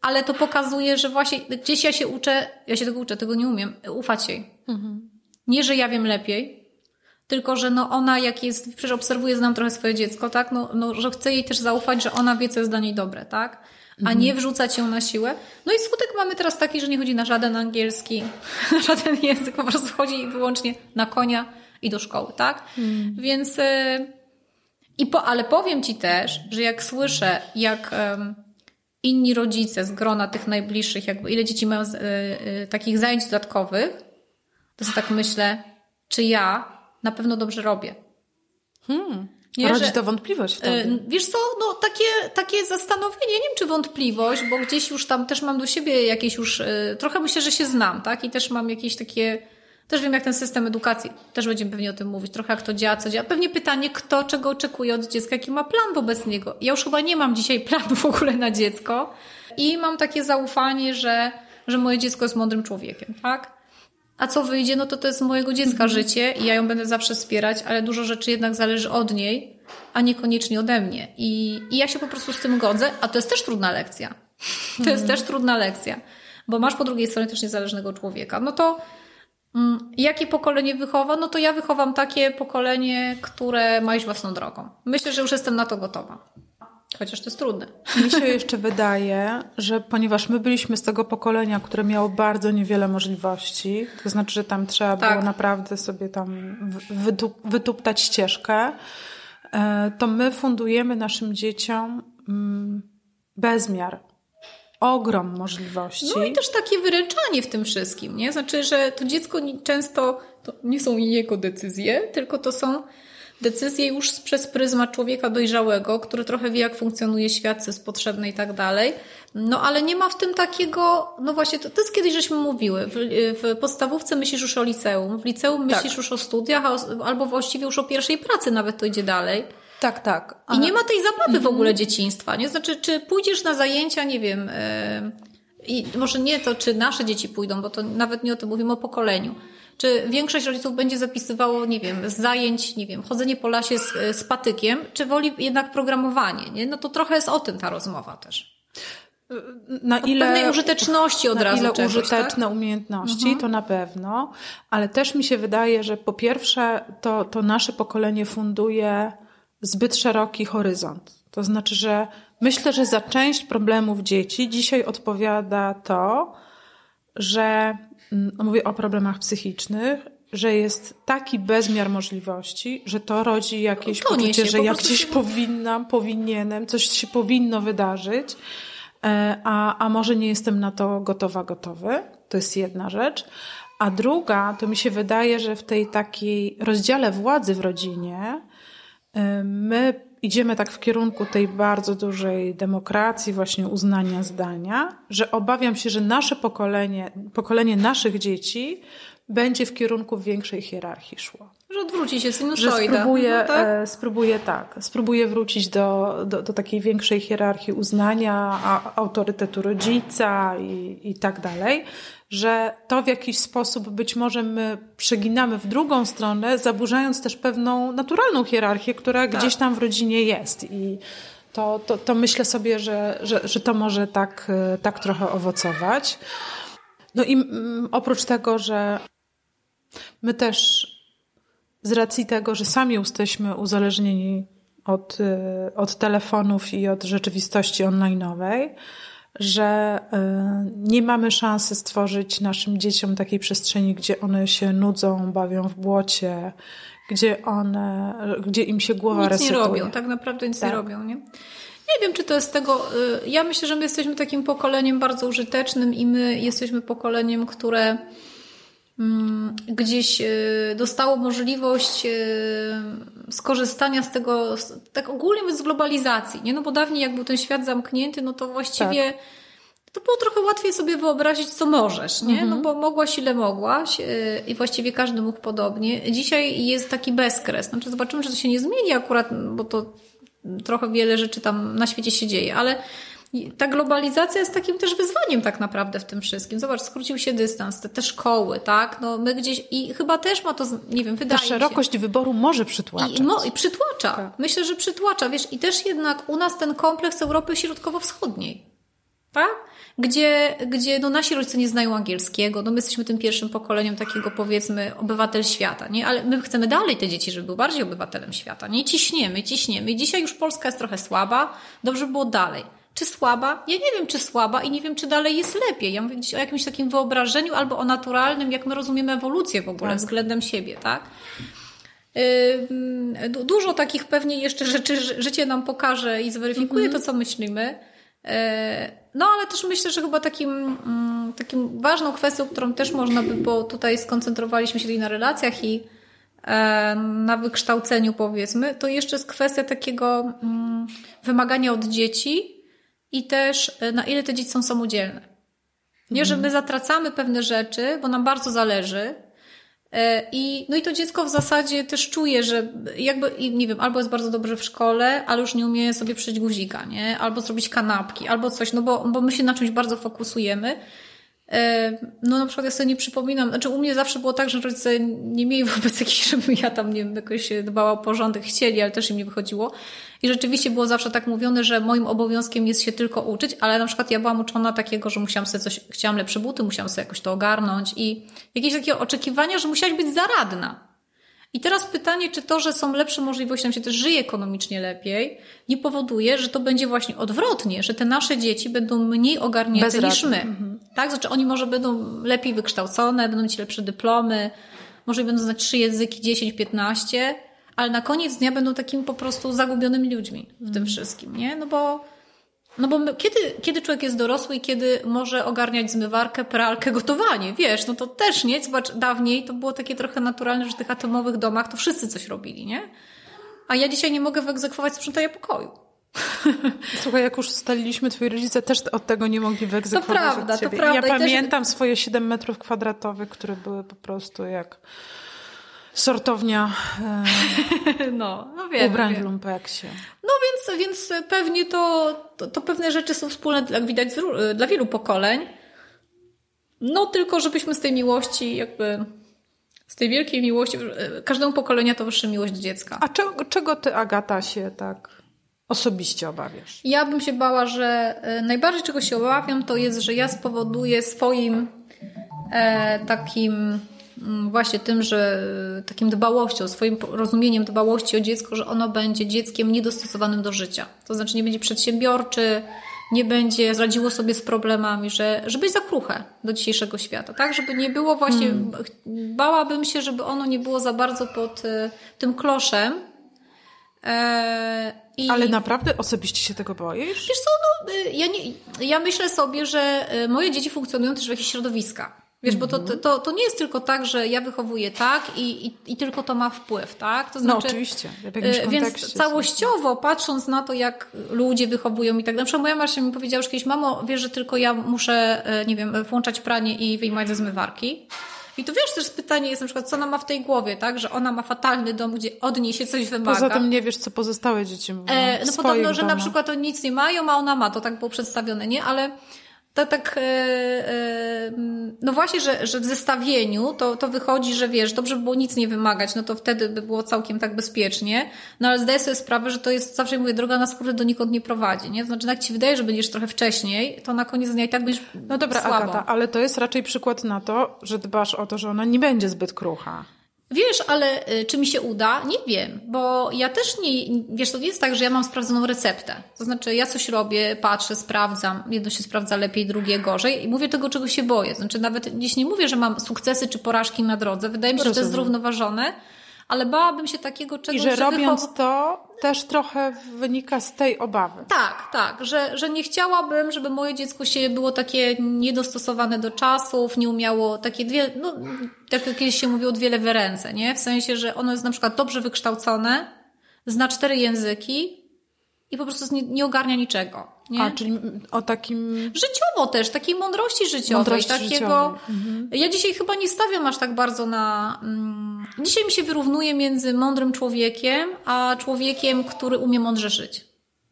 ale to pokazuje, że właśnie gdzieś ja się uczę, ja się tego uczę, tego nie umiem, ufać jej. Mhm. Nie, że ja wiem lepiej, tylko że no ona jak jest, przecież obserwuję, znam trochę swoje dziecko, tak, no, no że chcę jej też zaufać, że ona wie, co jest dla niej dobre, tak, a mhm. nie wrzucać ją na siłę. No i skutek mamy teraz taki, że nie chodzi na żaden angielski, na żaden język, po prostu chodzi wyłącznie na konia i do szkoły, tak, mhm. więc... Y i po, ale powiem Ci też, że jak słyszę, jak um, inni rodzice z grona tych najbliższych, jakby ile dzieci mają y, y, takich zajęć dodatkowych, to sobie tak myślę, czy ja na pewno dobrze robię. Hmm. Nie, Rodzi że, to wątpliwość wtedy. Wiesz co, no takie, takie zastanowienie, nie wiem czy wątpliwość, bo gdzieś już tam też mam do siebie jakieś już, y, trochę myślę, że się znam, tak? I też mam jakieś takie, też wiem jak ten system edukacji, też będziemy pewnie o tym mówić, trochę jak to działa, co działa. Pewnie pytanie, kto czego oczekuje od dziecka, jaki ma plan wobec niego. Ja już chyba nie mam dzisiaj planu w ogóle na dziecko i mam takie zaufanie, że, że moje dziecko jest mądrym człowiekiem, tak? A co wyjdzie, no to to jest mojego dziecka mhm. życie i ja ją będę zawsze wspierać, ale dużo rzeczy jednak zależy od niej, a niekoniecznie ode mnie. I, i ja się po prostu z tym godzę, a to jest też trudna lekcja. To jest mhm. też trudna lekcja, bo masz po drugiej stronie też niezależnego człowieka. No to mm, jakie pokolenie wychowa? No to ja wychowam takie pokolenie, które ma iść własną drogą. Myślę, że już jestem na to gotowa. Chociaż to jest trudne. Mi się jeszcze wydaje, że ponieważ my byliśmy z tego pokolenia, które miało bardzo niewiele możliwości, to znaczy, że tam trzeba tak. było naprawdę sobie tam wytuptać ścieżkę, e, to my fundujemy naszym dzieciom mm, bezmiar ogrom możliwości. No i też takie wyręczanie w tym wszystkim, nie? Znaczy, że to dziecko często to nie są jego decyzje, tylko to są decyzje już przez pryzmat człowieka dojrzałego, który trochę wie, jak funkcjonuje świat, co jest potrzebne i tak dalej. No ale nie ma w tym takiego, no właśnie, to, to jest kiedyś żeśmy mówiły, w, w podstawówce myślisz już o liceum, w liceum myślisz tak. już o studiach, albo właściwie już o pierwszej pracy nawet to idzie dalej. Tak, tak. Ale... I nie ma tej zabawy w mhm. ogóle dzieciństwa, nie? Znaczy, czy pójdziesz na zajęcia, nie wiem, yy, i może nie to, czy nasze dzieci pójdą, bo to nawet nie o tym mówimy o pokoleniu czy większość rodziców będzie zapisywało, nie wiem, z zajęć, nie wiem, chodzenie po lasie z, z patykiem, czy woli jednak programowanie, nie? No to trochę jest o tym ta rozmowa też. Na ile, pewnej użyteczności od na razu. ile czegoś, użyteczne tak? umiejętności, mhm. to na pewno, ale też mi się wydaje, że po pierwsze to, to nasze pokolenie funduje zbyt szeroki horyzont. To znaczy, że myślę, że za część problemów dzieci dzisiaj odpowiada to, że mówię o problemach psychicznych, że jest taki bezmiar możliwości, że to rodzi jakieś poczucie, że ja gdzieś się... powinnam, powinienem, coś się powinno wydarzyć, e, a, a może nie jestem na to gotowa, gotowy. To jest jedna rzecz. A druga, to mi się wydaje, że w tej takiej rozdziale władzy w rodzinie my idziemy tak w kierunku tej bardzo dużej demokracji, właśnie uznania zdania, że obawiam się, że nasze pokolenie, pokolenie naszych dzieci będzie w kierunku większej hierarchii szło. Że odwróci się sinusoida. Że spróbuje, no tak? E, spróbuje tak, spróbuje wrócić do, do, do, takiej większej hierarchii uznania, a, autorytetu rodzica i, i tak dalej, że to w jakiś sposób być może my przeginamy w drugą stronę, zaburzając też pewną naturalną hierarchię, która tak. gdzieś tam w rodzinie jest i to, to, to myślę sobie, że, że, że to może tak, e, tak trochę owocować. No i mm, oprócz tego, że my też z racji tego, że sami jesteśmy uzależnieni od, y, od telefonów i od rzeczywistości online'owej, że y, nie mamy szansy stworzyć naszym dzieciom takiej przestrzeni, gdzie one się nudzą, bawią w błocie, gdzie one, gdzie im się głowa nic resetuje. Nic nie robią, tak naprawdę nic tak. nie robią, nie? Nie wiem, czy to jest tego. Y, ja myślę, że my jesteśmy takim pokoleniem bardzo użytecznym i my jesteśmy pokoleniem, które gdzieś y, dostało możliwość y, skorzystania z tego, tak ogólnie mówiąc, z globalizacji, nie? No bo dawniej jak był ten świat zamknięty, no to właściwie tak. to było trochę łatwiej sobie wyobrazić, co możesz, nie? Mhm. No bo mogłaś ile mogłaś y, i właściwie każdy mógł podobnie. Dzisiaj jest taki bezkres. Znaczy zobaczymy, czy to się nie zmieni akurat, bo to trochę wiele rzeczy tam na świecie się dzieje, ale ta globalizacja jest takim też wyzwaniem tak naprawdę w tym wszystkim. Zobacz, skrócił się dystans, te, te szkoły, tak? No my gdzieś i chyba też ma to, nie wiem, wydaje Ta szerokość się. wyboru może przytłaczać. I, no, i przytłacza. Tak. Myślę, że przytłacza. Wiesz, i też jednak u nas ten kompleks Europy Środkowo-Wschodniej, tak? Gdzie, gdzie no nasi rodzice nie znają angielskiego, no my jesteśmy tym pierwszym pokoleniem takiego powiedzmy obywatel świata, nie? Ale my chcemy dalej te dzieci, żeby były bardziej obywatelem świata, nie? Ciśniemy, ciśniemy. I dzisiaj już Polska jest trochę słaba, dobrze było dalej. Czy słaba? Ja nie wiem, czy słaba i nie wiem, czy dalej jest lepiej. Ja mówię o jakimś takim wyobrażeniu albo o naturalnym, jak my rozumiemy ewolucję w ogóle tak. względem siebie, tak? Dużo takich pewnie jeszcze rzeczy życie nam pokaże i zweryfikuje -hmm. to, co myślimy. E, no, ale też myślę, że chyba takim, mm, takim ważną kwestią, którą też można by, bo tutaj skoncentrowaliśmy się tutaj na relacjach i e, na wykształceniu, powiedzmy, to jeszcze jest kwestia takiego mm, wymagania od dzieci, i też e, na ile te dzieci są samodzielne. Nie, że my zatracamy pewne rzeczy, bo nam bardzo zależy. E, I, no i to dziecko w zasadzie też czuje, że jakby, nie wiem, albo jest bardzo dobrze w szkole, ale już nie umie sobie przyjść guzika, nie? Albo zrobić kanapki, albo coś, no bo, bo my się na czymś bardzo fokusujemy. No na przykład ja sobie nie przypominam, znaczy u mnie zawsze było tak, że rodzice nie mieli wobec jakichś, żebym ja tam nie wiem, jakoś dbała o porządek, chcieli, ale też im nie wychodziło. I rzeczywiście było zawsze tak mówione, że moim obowiązkiem jest się tylko uczyć, ale na przykład ja byłam uczona takiego, że musiałam sobie coś, chciałam lepsze buty, musiałam sobie jakoś to ogarnąć i jakieś takie oczekiwania, że musiałaś być zaradna. I teraz pytanie, czy to, że są lepsze możliwości, nam się też żyje ekonomicznie lepiej, nie powoduje, że to będzie właśnie odwrotnie, że te nasze dzieci będą mniej ogarnięte niż my. Mhm. Tak? Znaczy oni może będą lepiej wykształcone, będą mieć lepsze dyplomy, może będą znać trzy języki, 10, 15, ale na koniec dnia będą takimi po prostu zagubionymi ludźmi w tym mhm. wszystkim, nie? No bo no bo my, kiedy, kiedy człowiek jest dorosły i kiedy może ogarniać zmywarkę, pralkę, gotowanie, wiesz, no to też nie. Zobacz, dawniej to było takie trochę naturalne, że w tych atomowych domach to wszyscy coś robili, nie? A ja dzisiaj nie mogę wyegzekwować sprzątania pokoju. Słuchaj, jak już ustaliliśmy, twoi rodzice też od tego nie mogli wyegzekwować to prawda, od ciebie. To prawda. Ja pamiętam też... swoje 7 metrów kwadratowych, które były po prostu jak sortownia e, no, no wiem, ubrań wiem. w lumpeksie. No więc, więc pewnie to, to, to pewne rzeczy są wspólne, jak widać, dla wielu pokoleń. No tylko, żebyśmy z tej miłości jakby z tej wielkiej miłości, e, każdemu pokolenia towarzyszy miłość do dziecka. A czego, czego ty, Agata, się tak osobiście obawiasz? Ja bym się bała, że e, najbardziej czego się obawiam, to jest, że ja spowoduję swoim e, takim Mm, właśnie tym, że e, takim dbałością, swoim rozumieniem dbałości o dziecko, że ono będzie dzieckiem niedostosowanym do życia. To znaczy nie będzie przedsiębiorczy, nie będzie radziło sobie z problemami, że, żeby być za kruche do dzisiejszego świata, tak? Żeby nie było właśnie, hmm. bałabym się, żeby ono nie było za bardzo pod y, tym kloszem. E, i... Ale naprawdę osobiście się tego boisz? Wiesz co, no, ja, nie, ja myślę sobie, że moje dzieci funkcjonują też w jakichś środowiskach. Wiesz, bo to, to, to nie jest tylko tak, że ja wychowuję tak i, i, i tylko to ma wpływ, tak? To znaczy, no oczywiście, w y, Więc całościowo, patrząc na to, jak ludzie wychowują i tak dalej. Moja Marcia mi powiedziała już kiedyś, mamo, wiesz, że tylko ja muszę, y, nie wiem, włączać pranie i wyjmować ze zmywarki. I tu wiesz, też pytanie jest na przykład, co ona ma w tej głowie, tak? Że ona ma fatalny dom, gdzie od niej się coś wymaga. Poza tym nie wiesz, co pozostałe dzieci mówią. E, no podobno, że na przykład oni nic nie mają, a ona ma, to tak było przedstawione, nie? Ale to tak, e, e, no właśnie, że, że w zestawieniu to, to wychodzi, że wiesz, dobrze by było nic nie wymagać, no to wtedy by było całkiem tak bezpiecznie, no ale zdaję sobie sprawę, że to jest, zawsze mówię, droga na skórę donikąd nie prowadzi, nie? Znaczy, jak ci wydaje, że będziesz trochę wcześniej, to na koniec dnia i tak będziesz No dobra, słabo. Agata, ale to jest raczej przykład na to, że dbasz o to, że ona nie będzie zbyt krucha. Wiesz, ale y, czy mi się uda? Nie wiem, bo ja też nie, wiesz, to nie jest tak, że ja mam sprawdzoną receptę. To znaczy, ja coś robię, patrzę, sprawdzam, jedno się sprawdza lepiej, drugie gorzej i mówię tego, czego się boję. Znaczy, nawet gdzieś nie mówię, że mam sukcesy czy porażki na drodze. Wydaje mi się, Rozumiem. że to jest zrównoważone, ale bałabym się takiego czegoś, I że, że robiąc wychow... to też trochę wynika z tej obawy. Tak, tak, że, że nie chciałabym, żeby moje dziecko się było takie niedostosowane do czasów, nie umiało takie dwie, no tak jak kiedyś się mówiło, dwie lewe ręce, nie? W sensie, że ono jest na przykład dobrze wykształcone, zna cztery języki, i po prostu nie, nie ogarnia niczego. Nie? A, czyli o takim... Życiowo też, takiej mądrości życiowej. Mądrości takiego... Życiowej. Mhm. Ja dzisiaj chyba nie stawiam aż tak bardzo na... Mm, dzisiaj mi się wyrównuje między mądrym człowiekiem, a człowiekiem, który umie mądrze żyć.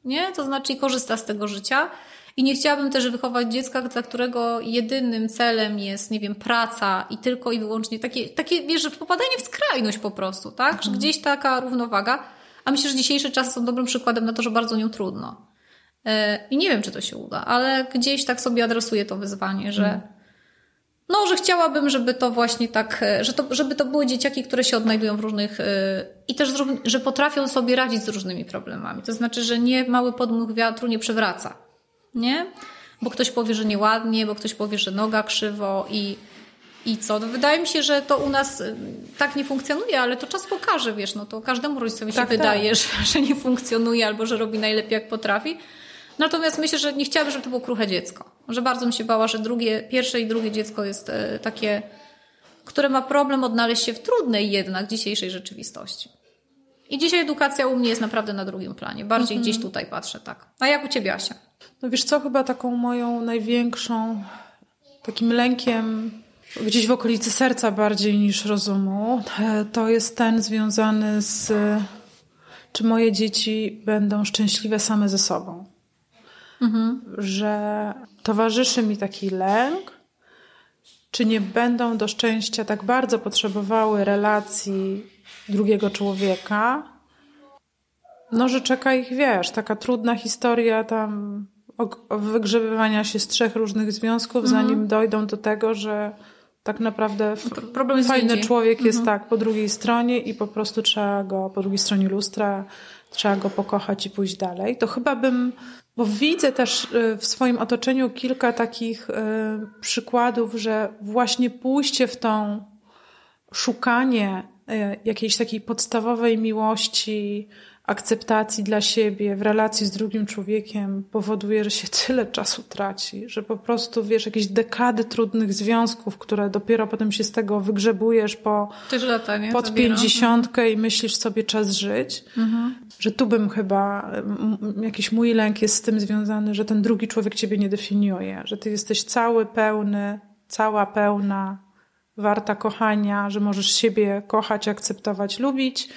Nie? To znaczy korzysta z tego życia. I nie chciałabym też wychować dziecka, dla którego jedynym celem jest, nie wiem, praca i tylko i wyłącznie takie, takie wiesz, że popadanie w skrajność po prostu, tak? Mhm. Że gdzieś taka równowaga. A myślę, że dzisiejsze czasy są dobrym przykładem na to, że bardzo nią trudno. E, I nie wiem, czy to się uda, ale gdzieś tak sobie adresuję to wyzwanie, że mm. no, że chciałabym, żeby to właśnie tak, e, że to, żeby to były dzieciaki, które się odnajdują w różnych e, i też, że potrafią sobie radzić z różnymi problemami. To znaczy, że nie mały podmuch wiatru nie przewraca. Nie? Bo ktoś powie, że nieładnie, bo ktoś powie, że noga krzywo i i co? No wydaje mi się, że to u nas y, tak nie funkcjonuje, ale to czas pokaże, wiesz, no to każdemu rodzicowi tak, się tak. wydaje, że, że nie funkcjonuje albo że robi najlepiej jak potrafi. Natomiast myślę, że nie chciałabym, żeby to było kruche dziecko. Że bardzo mi się bała, że drugie, pierwsze i drugie dziecko jest e, takie, które ma problem odnaleźć się w trudnej jednak dzisiejszej rzeczywistości. I dzisiaj edukacja u mnie jest naprawdę na drugim planie. Bardziej mhm. gdzieś tutaj patrzę, tak. A jak u Ciebie, Asia? No wiesz co, chyba taką moją największą takim lękiem gdzieś w okolicy serca bardziej niż rozumu, e, to jest ten związany z czy moje dzieci będą szczęśliwe same ze sobą. Mhm. Że towarzyszy mi taki lęk, czy nie będą do szczęścia tak bardzo potrzebowały relacji drugiego człowieka, no, że czeka ich, wiesz, taka trudna historia tam wygrzebywania się z trzech różnych związków, mhm. zanim dojdą do tego, że tak naprawdę Problem fajny człowiek jest mhm. tak po drugiej stronie i po prostu trzeba go, po drugiej stronie lustra, trzeba go pokochać i pójść dalej. To chyba bym, bo widzę też y, w swoim otoczeniu kilka takich y, przykładów, że właśnie pójście w tą szukanie y, jakiejś takiej podstawowej miłości, akceptacji dla siebie w relacji z drugim człowiekiem powoduje, że się tyle czasu traci, że po prostu wiesz, jakieś dekady trudnych związków, które dopiero potem się z tego wygrzebujesz po lata, nie? pod pięćdziesiątkę i myślisz sobie czas żyć, mhm. że tu bym chyba, jakiś mój lęk jest z tym związany, że ten drugi człowiek ciebie nie definiuje, że ty jesteś cały, pełny, cała pełna, warta kochania, że możesz siebie kochać, akceptować, lubić,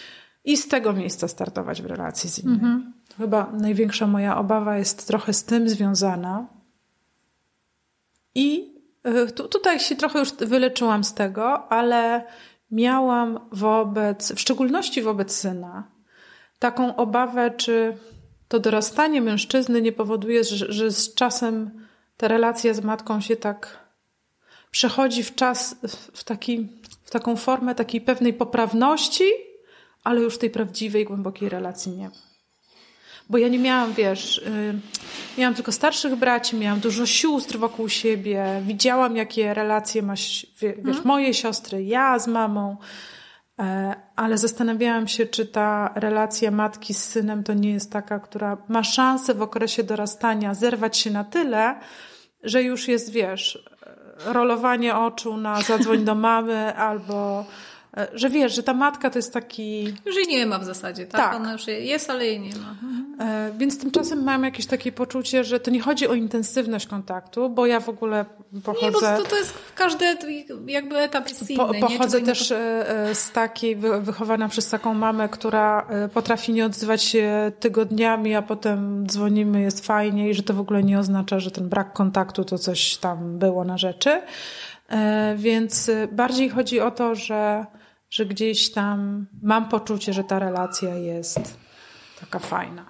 i z tego miejsca startować w relacji z innymi. Mhm. Chyba największa moja obawa jest trochę z tym związana. I y, tu, tutaj się trochę już wyleczyłam z tego, ale miałam wobec, w szczególności wobec syna, taką obawę, czy to dorastanie mężczyzny nie powoduje, że, że z czasem ta relacja z matką się tak przechodzi w czas, w, taki, w taką formę takiej pewnej poprawności, ale już tej prawdziwej, głębokiej relacji nie. Bo ja nie miałam, wiesz, yy, miałam tylko starszych braci, miałam dużo sióstr wokół siebie, widziałam, jakie relacje ma, wiesz, hmm. moje siostry, ja z mamą, yy, ale zastanawiałam się, czy ta relacja matki z synem to nie jest taka, która ma szansę w okresie dorastania zerwać się na tyle, że już jest, wiesz, rolowanie oczu na zadzwoń do mamy albo E, że wiesz, że ta matka to jest taki... Już jej nie ma w zasadzie, tak? tak. Ona już jest, ale jej nie ma. Mhm. E, więc tymczasem mam jakieś takie poczucie, że to nie chodzi o intensywność kontaktu, bo ja w ogóle pochodzę... Nie, bo to, to jest każdy jakby etap jest inny. Po, pochodzę też e, z takiej, wychowana przez taką mamę, która potrafi nie odzywać się tygodniami, a potem dzwonimy, jest fajnie i że to w ogóle nie oznacza, że ten brak kontaktu to coś tam było na rzeczy. Więc bardziej chodzi o to, że że gdzieś tam mam poczucie, że ta relacja jest taka fajna.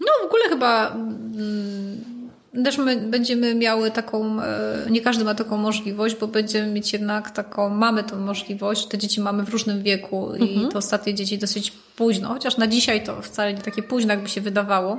No w ogóle chyba mm, też my będziemy miały taką, e, nie każdy ma taką możliwość, bo będziemy mieć jednak taką, mamy tą możliwość, te dzieci mamy w różnym wieku i mhm. to ostatnie dzieci dosyć późno, chociaż na dzisiaj to wcale nie takie późno, jakby się wydawało.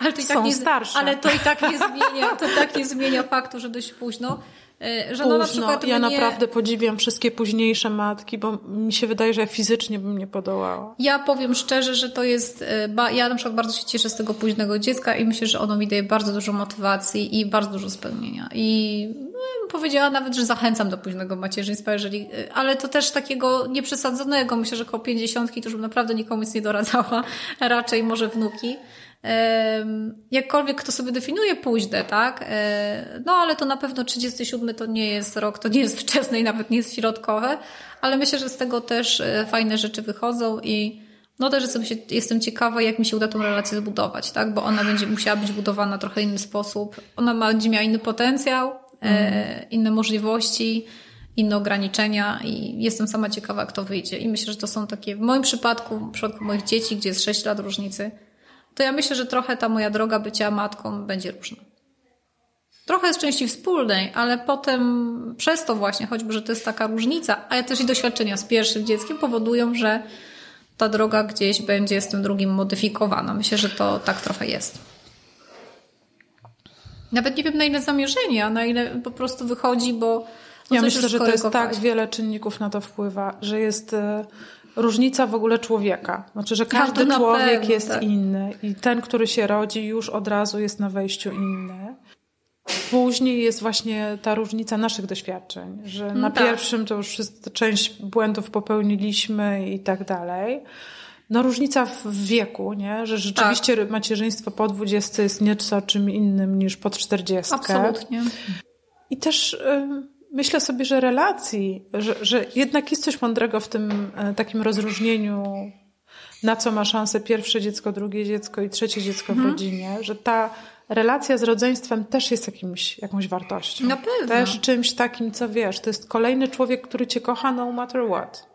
Ale to i tak Są nie, starsze. Ale to i tak nie zmienia, to tak nie zmienia faktu, że dość późno. E, że no na przykład ja mnie... naprawdę podziwiam wszystkie późniejsze matki, bo mi się wydaje, że ja fizycznie bym nie podołała. Ja powiem szczerze, że to jest, e, ja na przykład bardzo się cieszę z tego późnego dziecka i myślę, że ono mi daje bardzo dużo motywacji i bardzo dużo spełnienia. I no, powiedziała nawet, że zachęcam do późnego macierzyństwa, jeżeli, e, ale to też takiego nieprzesadzonego. Myślę, że koło pięćdziesiątki to już bym naprawdę nikomu nic nie doradzała, raczej może wnuki jakkolwiek kto sobie definiuje późne, tak? E, no ale to na pewno 37 to nie jest rok, to nie jest wczesny i nawet nie jest środkowe, ale myślę, że z tego też e, fajne rzeczy wychodzą i no też jestem, się, jestem ciekawa, jak mi się uda tą relację zbudować, tak? Bo ona będzie musiała być budowana trochę inny sposób. Ona ma, będzie miała inny potencjał, mm. inne możliwości, inne ograniczenia i jestem sama ciekawa, jak to wyjdzie. I myślę, że to są takie, w moim przypadku, w przypadku moich dzieci, gdzie jest 6 lat różnicy, to ja myślę, że trochę ta moja droga bycia matką będzie różna. Trochę jest części wspólnej, ale potem przez to właśnie, choćby, że to jest taka różnica, ale też i doświadczenia z pierwszym dzieckiem powodują, że ta droga gdzieś będzie z tym drugim modyfikowana. Myślę, że to tak trochę jest. Nawet nie wiem na ile zamierzenie, a na ile po prostu wychodzi, bo. No ja myślę, że to jest tak wiele czynników na to wpływa, że jest e, różnica w ogóle człowieka. Znaczy, że każdy no, człowiek pewno, jest tak. inny i ten, który się rodzi, już od razu jest na wejściu inny. Później jest właśnie ta różnica naszych doświadczeń, że no na tak. pierwszym to już część błędów popełniliśmy i tak dalej. No różnica w wieku, nie? że rzeczywiście tak. macierzyństwo po 20 jest nieco czym innym niż po 40. Absolutnie. I też... Y myślę sobie, że relacji, że, że jednak jest coś mądrego w tym e, takim rozróżnieniu, na co ma szansę pierwsze dziecko, drugie dziecko i trzecie dziecko w mhm. rodzinie, że ta relacja z rodzeństwem też jest jakimś, jakąś wartością. Na pewno. Też czymś takim, co wiesz, to jest kolejny człowiek, który cię kocha no matter what.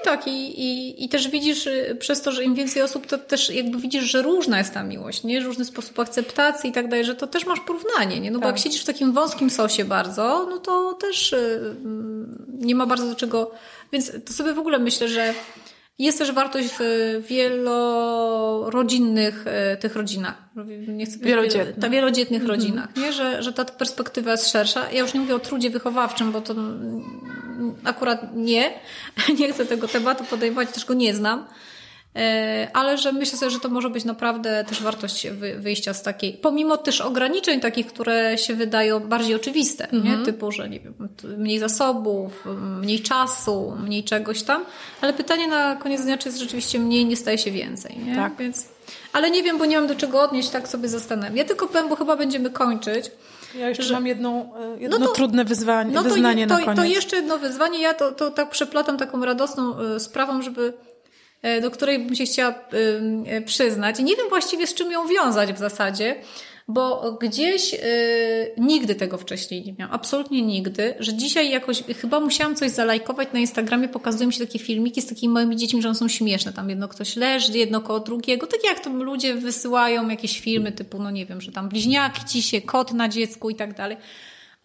I tak, i, i, i też widzisz y, przez to, że im więcej osób, to też jakby widzisz, że różna jest ta miłość, nie? Różny sposób akceptacji i tak dalej, że to też masz porównanie, nie? No tak. bo jak siedzisz w takim wąskim sosie bardzo, no to też yy, nie ma bardzo do czego, więc to sobie w ogóle myślę, że jest też wartość w wielorodzinnych e, tych rodzinach. Nie chcę wielodzietnych. Ta wielodzietnych mhm. rodzinach, nie? Że, że ta perspektywa jest szersza. Ja już nie mówię o trudzie wychowawczym, bo to akurat nie. Nie chcę tego tematu podejmować, też go nie znam. E, ale że myślę sobie, że to może być naprawdę też wartość wyjścia z takiej, pomimo też ograniczeń takich, które się wydają bardziej oczywiste, nie? Mhm. typu, że nie wiem, mniej zasobów, mniej czasu, mniej czegoś tam, ale pytanie na koniec dnia, czy jest rzeczywiście mniej, nie staje się więcej, nie? Tak. Więc, ale nie wiem, bo nie mam do czego odnieść, tak sobie zastanawiam. Ja tylko powiem, bo chyba będziemy kończyć. Ja jeszcze że... mam jedną, e, jedno no to, trudne wyzwanie, no to, wyznanie to, na koniec. To jeszcze jedno wyzwanie. Ja to, to tak przeplatam taką radosną e, sprawą, żeby do której bym się chciała e, przyznać. Nie wiem właściwie z czym ją wiązać w zasadzie, bo gdzieś y, nigdy tego wcześniej nie miałam, absolutnie nigdy, że dzisiaj jakoś chyba musiałam coś zalajkować na Instagramie, pokazują mi się takie filmiki z takimi moimi dziećmi, że one są śmieszne. Tam jedno ktoś leży, jedno koło drugiego, tak jak to ludzie wysyłają jakieś filmy typu, no nie wiem, że tam bliźniaki ci się, kot na dziecku i tak dalej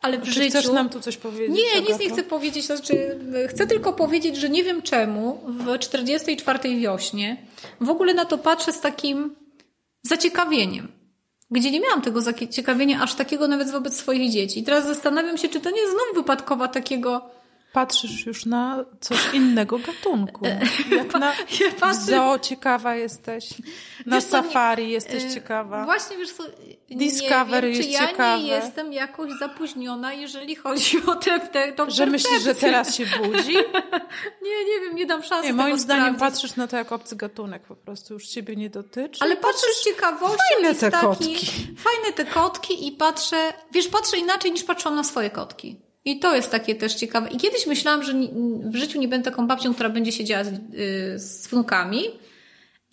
ale w Czy życiu... chcesz nam tu coś powiedzieć? Nie, nic nie chcę powiedzieć. Znaczy, chcę tylko powiedzieć, że nie wiem czemu w 44 wiośnie w ogóle na to patrzę z takim zaciekawieniem. Gdzie nie miałam tego zaciekawienia aż takiego nawet wobec swoich dzieci. I teraz zastanawiam się, czy to nie jest znów wypadkowa takiego patrzysz już na coś innego gatunku. Jak na Ja patrzę- zoo ciekawa jesteś. Na Wiesz co, nie- safari jesteś Y, ciekawa. Właśnie, wiesz co, Discovery nie wiem, czy jest ja ciekawe. nie jestem jakoś zapóźniona, jeżeli chodzi o tę te, tą Że myślisz, że teraz się budzi? Nie, nie wiem, nie dam szansy Nie, moim zdaniem sprawdzić. patrzysz na to jak obcy gatunek po prostu. Już ciebie nie dotyczy. Ale patrzę z ciekawością. fajne te taki, kotki. Fajne te kotki i patrzę, wiesz, patrzę inaczej niż patrzyłam na swoje kotki. I to jest takie też ciekawe. I kiedyś myślałam, że w życiu nie będę taką babcią, która będzie siedziała z, y, z wnukami.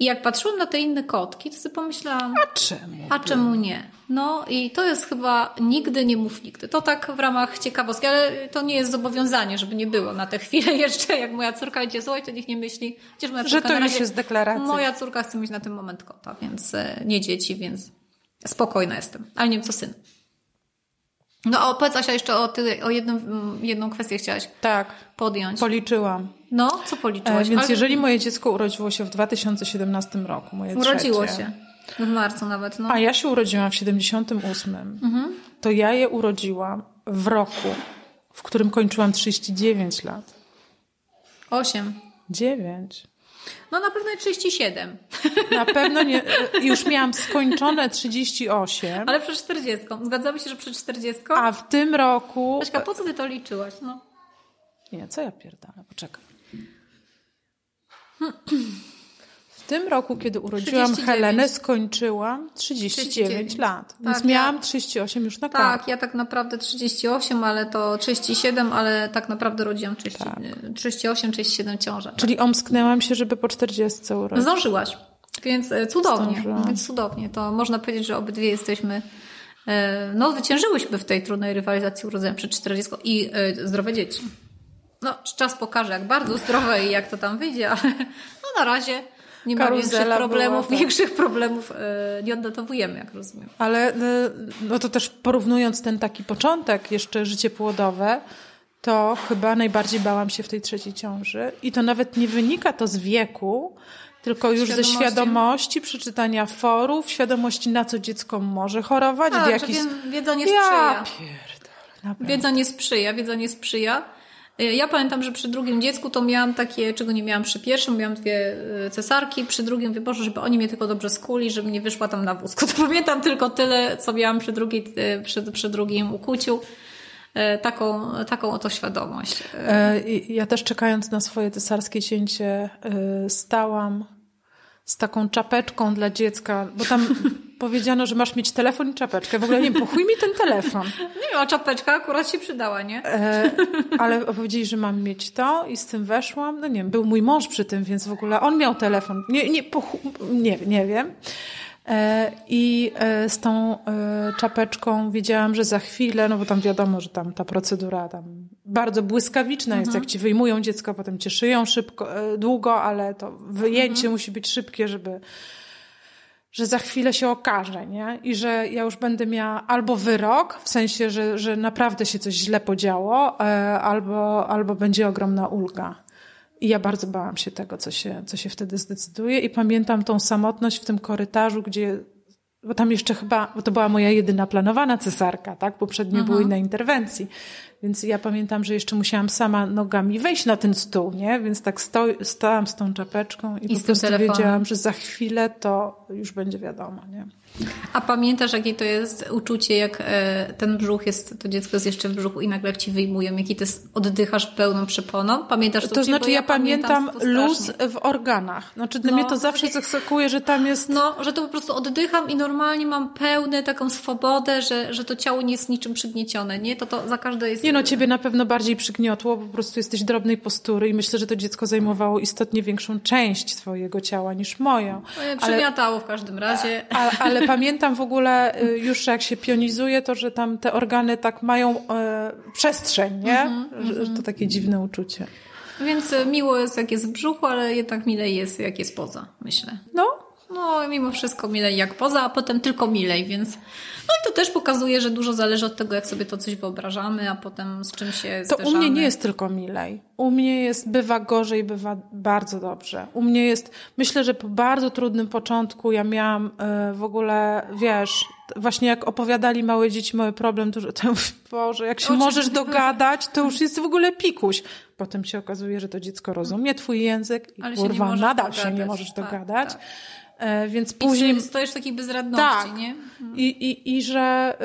I jak patrzyłam na te inne kotki, to sobie pomyślałam, A czemu? a czemu nie? No i to jest chyba nigdy nie mów nigdy. To tak w ramach ciekawostki, ale to nie jest zobowiązanie, żeby nie było na tę chwilę jeszcze, jak moja córka idzie słuchaj, to niech nie myśli. Chociaż moja Że córka to na już razie, jest deklaracja. Moja córka chce mieć na ten moment kota, więc e, nie dzieci, więc spokojna jestem. Ale nie wiem co syn. No o, powiedz Asia jeszcze o, ty, o jedną, jedną kwestię chciałaś Tak, podjąć. policzyłam. No, co E, policzyłaś? więc Ale jeżeli moje dziecko urodziło się w 2017 roku, moje Urodziło trzecie, się. W marcu nawet, no. a ja się urodziłam w 78, Mhm. to ja je urodziłam w roku, w którym kończyłam 39 lat. Osiem. 9. No na pewno 37. Na pewno nie, e, już miałam skończone 38, Ale przed 40. Zgadzamy się, że przed 40? a w tym roku... Aśka, po co ty to liczyłaś? No. Nie, co ja pierdolę, poczekaj. W tym roku, kiedy urodziłam 39. Helenę, skończyłam 39, 39. lat. Więc Tak, miałam ja- 38 już na kartę. Tak, ja tak naprawdę 38, ale to 37, ale tak naprawdę rodziłam 30, Tak. 38, 37 ciąża. Czyli omsknęłam się, żeby po 40 urodzić. Zdążyłaś. Więc e, cudownie. Zdążyłam. Więc cudownie. To można powiedzieć, że obydwie jesteśmy e, no, zwyciężyłyśmy w tej trudnej rywalizacji urodzenia przed 40 i e, zdrowe dzieci. No, czas pokaże, jak bardzo zdrowe i jak to tam wyjdzie, ale no, na razie nie ma większych problemów. była, tak. Większych problemów e, nie odnotowujemy, jak rozumiem. Ale y, no to też porównując ten taki początek, jeszcze życie płodowe, to chyba najbardziej bałam się w tej trzeciej ciąży. I to nawet nie wynika to z wieku, tylko już ze Świadomości. przeczytania forów, świadomości na co dziecko może chorować, w jakiś... że wie- wiedza nie Ja sprzyja. pierdolę, naprawdę. Wiedza nie sprzyja, wiedza nie sprzyja. Y, Ja pamiętam, że przy drugim dziecku to miałam takie, czego nie miałam przy pierwszym, miałam dwie y, cesarki, przy drugim mówię, Boże, żeby oni mnie tylko dobrze skuli, żeby nie wyszła tam na wózku. To pamiętam tylko tyle, co miałam przy, drugiej, y, przy, przy drugim ukuciu. Taką, taką oto świadomość. E, Ja też czekając na swoje cesarskie cięcie stałam z taką czapeczką dla dziecka, bo tam powiedziano, że masz mieć telefon i czapeczkę. W ogóle nie wiem, po mi ten telefon. Nie wiem, a czapeczka akurat się przydała, nie? E, ale powiedzieli, że mam mieć to i z tym weszłam. No nie wiem, był mój mąż przy tym, więc w ogóle on miał telefon. Nie, nie, po, nie, nie wiem. E, I e, z tą e, czapeczką wiedziałam, że za chwilę, no bo tam wiadomo, że tam ta procedura tam bardzo błyskawiczna jest, jak ci wyjmują dziecko, potem cię szyją szybko, długo, ale to wyjęcie musi być szybkie, żeby że za chwilę się okaże, nie? I że ja już będę miała albo wyrok, w sensie, że, że naprawdę się coś źle podziało, albo, albo będzie ogromna ulga. I ja bardzo bałam się tego, co się, co się wtedy zdecyduje. I pamiętam tą samotność w tym korytarzu, gdzie, bo tam jeszcze chyba, bo to była moja jedyna planowana cesarka, tak? Poprzednio były inne interwencji. Więc ja pamiętam, że jeszcze musiałam sama nogami wejść na ten stół, nie? Więc tak sto, stałam z tą czapeczką i, I po prostu telefonem. wiedziałam, że za chwilę to już będzie wiadomo, nie? A pamiętasz, jakie to jest uczucie, jak e, ten brzuch jest, to dziecko jest jeszcze w brzuchu i nagle ci wyjmują, jaki to jest, oddychasz pełną przeponą? Pamiętasz to To znaczy Bo ja pamiętam luz w organach. Znaczy dla No, mnie to zawsze takie- zaskakuje, że tam jest... No, że to po prostu oddycham i normalnie mam pełne taką swobodę, że, że to ciało nie jest niczym przygniecione, nie? To to za każde jest... Nie no, ciebie na pewno bardziej przygniotło, po prostu jesteś drobnej postury i myślę, że to dziecko zajmowało istotnie większą część twojego ciała niż moją. E, Przygniatało w każdym razie. Ale, ale pamiętam w ogóle y, już jak się pionizuje, to że tam te organy tak mają e, przestrzeń, nie? Mhm, że, że to takie dziwne uczucie. Więc e, miło jest, jak jest w brzuchu, ale jednak mile jest, jak jest poza, myślę. No, no mimo wszystko milej jak poza, a potem tylko milej, więc no i to też pokazuje, że dużo zależy od tego, jak sobie to coś wyobrażamy, a potem z czym się To zderzamy. u mnie nie jest tylko milej. U mnie jest, bywa gorzej, bywa bardzo dobrze. U mnie jest, myślę, że po bardzo trudnym początku ja miałam y, w ogóle, wiesz, właśnie jak opowiadali małe dzieci mały problem, to, że to Boże, jak się możesz dogadać, to już jest w ogóle pikuś. Potem się okazuje, że to dziecko rozumie twój język i Ale się kurwa, możesz nadal się dogadać. nie możesz Tak, dogadać. tak. E, więc I później... Później stoisz w takiej bezradności, Tak. nie? I, i, i że,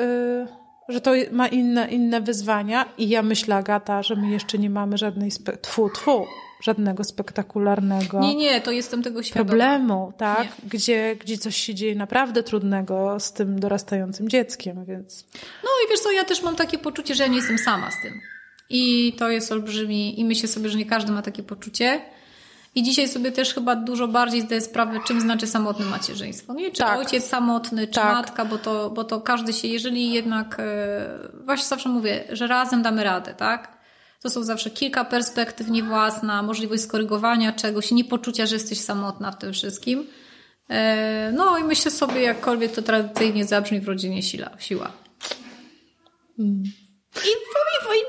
y, że to ma inne, inne wyzwania. I ja myślę, Agata, że my jeszcze nie mamy żadnej, spe- tfu, tfu, żadnego spektakularnego Nie, nie, to jestem tego świadoma. problemu, tak? Nie. Gdzie, gdzie coś się dzieje naprawdę trudnego z tym dorastającym dzieckiem, więc No i wiesz co, ja też mam takie poczucie, że ja nie jestem sama z tym. I to jest olbrzymi, i myślę sobie, że nie każdy ma takie poczucie. I dzisiaj sobie też chyba dużo bardziej zdaję sprawę, czym znaczy samotne macierzyństwo. Czy Tak. ojciec samotny, czy Tak. matka, bo to, bo to każdy się, jeżeli jednak, e, właśnie zawsze mówię, że razem damy radę, tak? To są zawsze kilka perspektyw niewłasna, możliwość skorygowania czegoś, nie poczucia, że jesteś samotna w tym wszystkim. E, No i myślę sobie, jakkolwiek to tradycyjnie zabrzmi w rodzinie sila, siła. I powiem,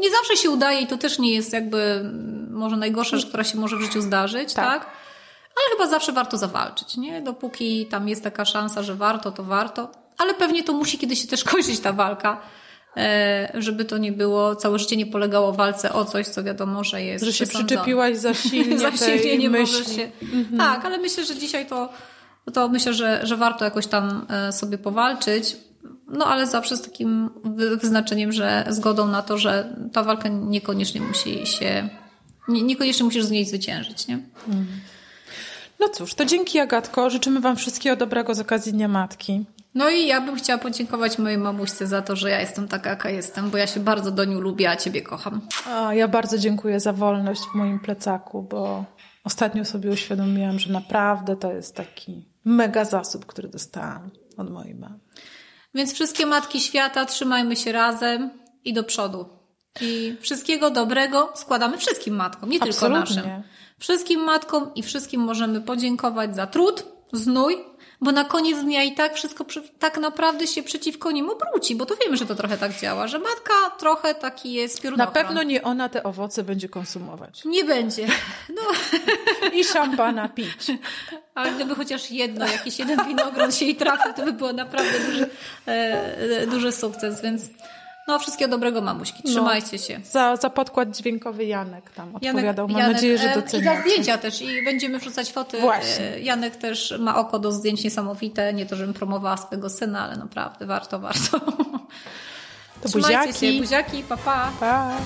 nie zawsze się udaje i to też nie jest jakby mm, może najgorsza rzecz, która się może w życiu zdarzyć, tak? Tak. Ale chyba zawsze warto zawalczyć, nie? Dopóki tam jest taka szansa, że warto, to warto. Ale pewnie to musi kiedyś się też kończyć ta walka, e, żeby to nie było, całe życie nie polegało walce o coś, co wiadomo, że jest że się przesądzone. przyczepiłaś za silnie za silnie nie myśli. możesz się. Tak, ale myślę, że dzisiaj to, to myślę, że, że warto jakoś tam e, sobie powalczyć. No ale zawsze z takim wy- wyznaczeniem, że zgodą na to, że ta walka niekoniecznie musi się. Nie, niekoniecznie musisz z niej zwyciężyć, nie? No cóż, to dzięki Agatko. Życzymy Wam wszystkiego dobrego z okazji Dnia Matki. No i ja bym chciała podziękować mojej mamuśce za to, że ja jestem taka, jaka jestem, bo ja się bardzo do niej lubię, a ciebie kocham. A ja bardzo dziękuję za wolność w moim plecaku, bo ostatnio sobie uświadomiłam, że naprawdę to jest taki mega zasób, który dostałam od mojej mamy. Więc wszystkie matki świata, trzymajmy się razem i do przodu. I wszystkiego dobrego składamy wszystkim matkom, nie tylko Absolutnie. naszym. Wszystkim matkom i wszystkim możemy podziękować za trud, znój, bo na koniec dnia i tak wszystko tak naprawdę się przeciwko nim obróci, bo to wiemy, że to trochę tak działa, że matka trochę taki jest Na piorunochron. pewno nie ona te owoce będzie konsumować. Nie będzie. No, I szampana pić. ale gdyby chociaż jedno, jakiś jeden winogron się jej trafił, to by było naprawdę duży, e, e, duży sukces, więc no wszystkiego dobrego mamuśki. Trzymajcie się. Za, za podkład dźwiękowy Janek tam odpowiadał. Mam Janek, nadzieję, że e, I za doceniacie. zdjęcia też i będziemy wrzucać foty. Właśnie. E, Janek też ma oko do zdjęć niesamowite. Nie to, żebym promowała swojego syna, ale naprawdę warto, warto. To Trzymajcie buziaki. się, buziaki, pa pa. Pa.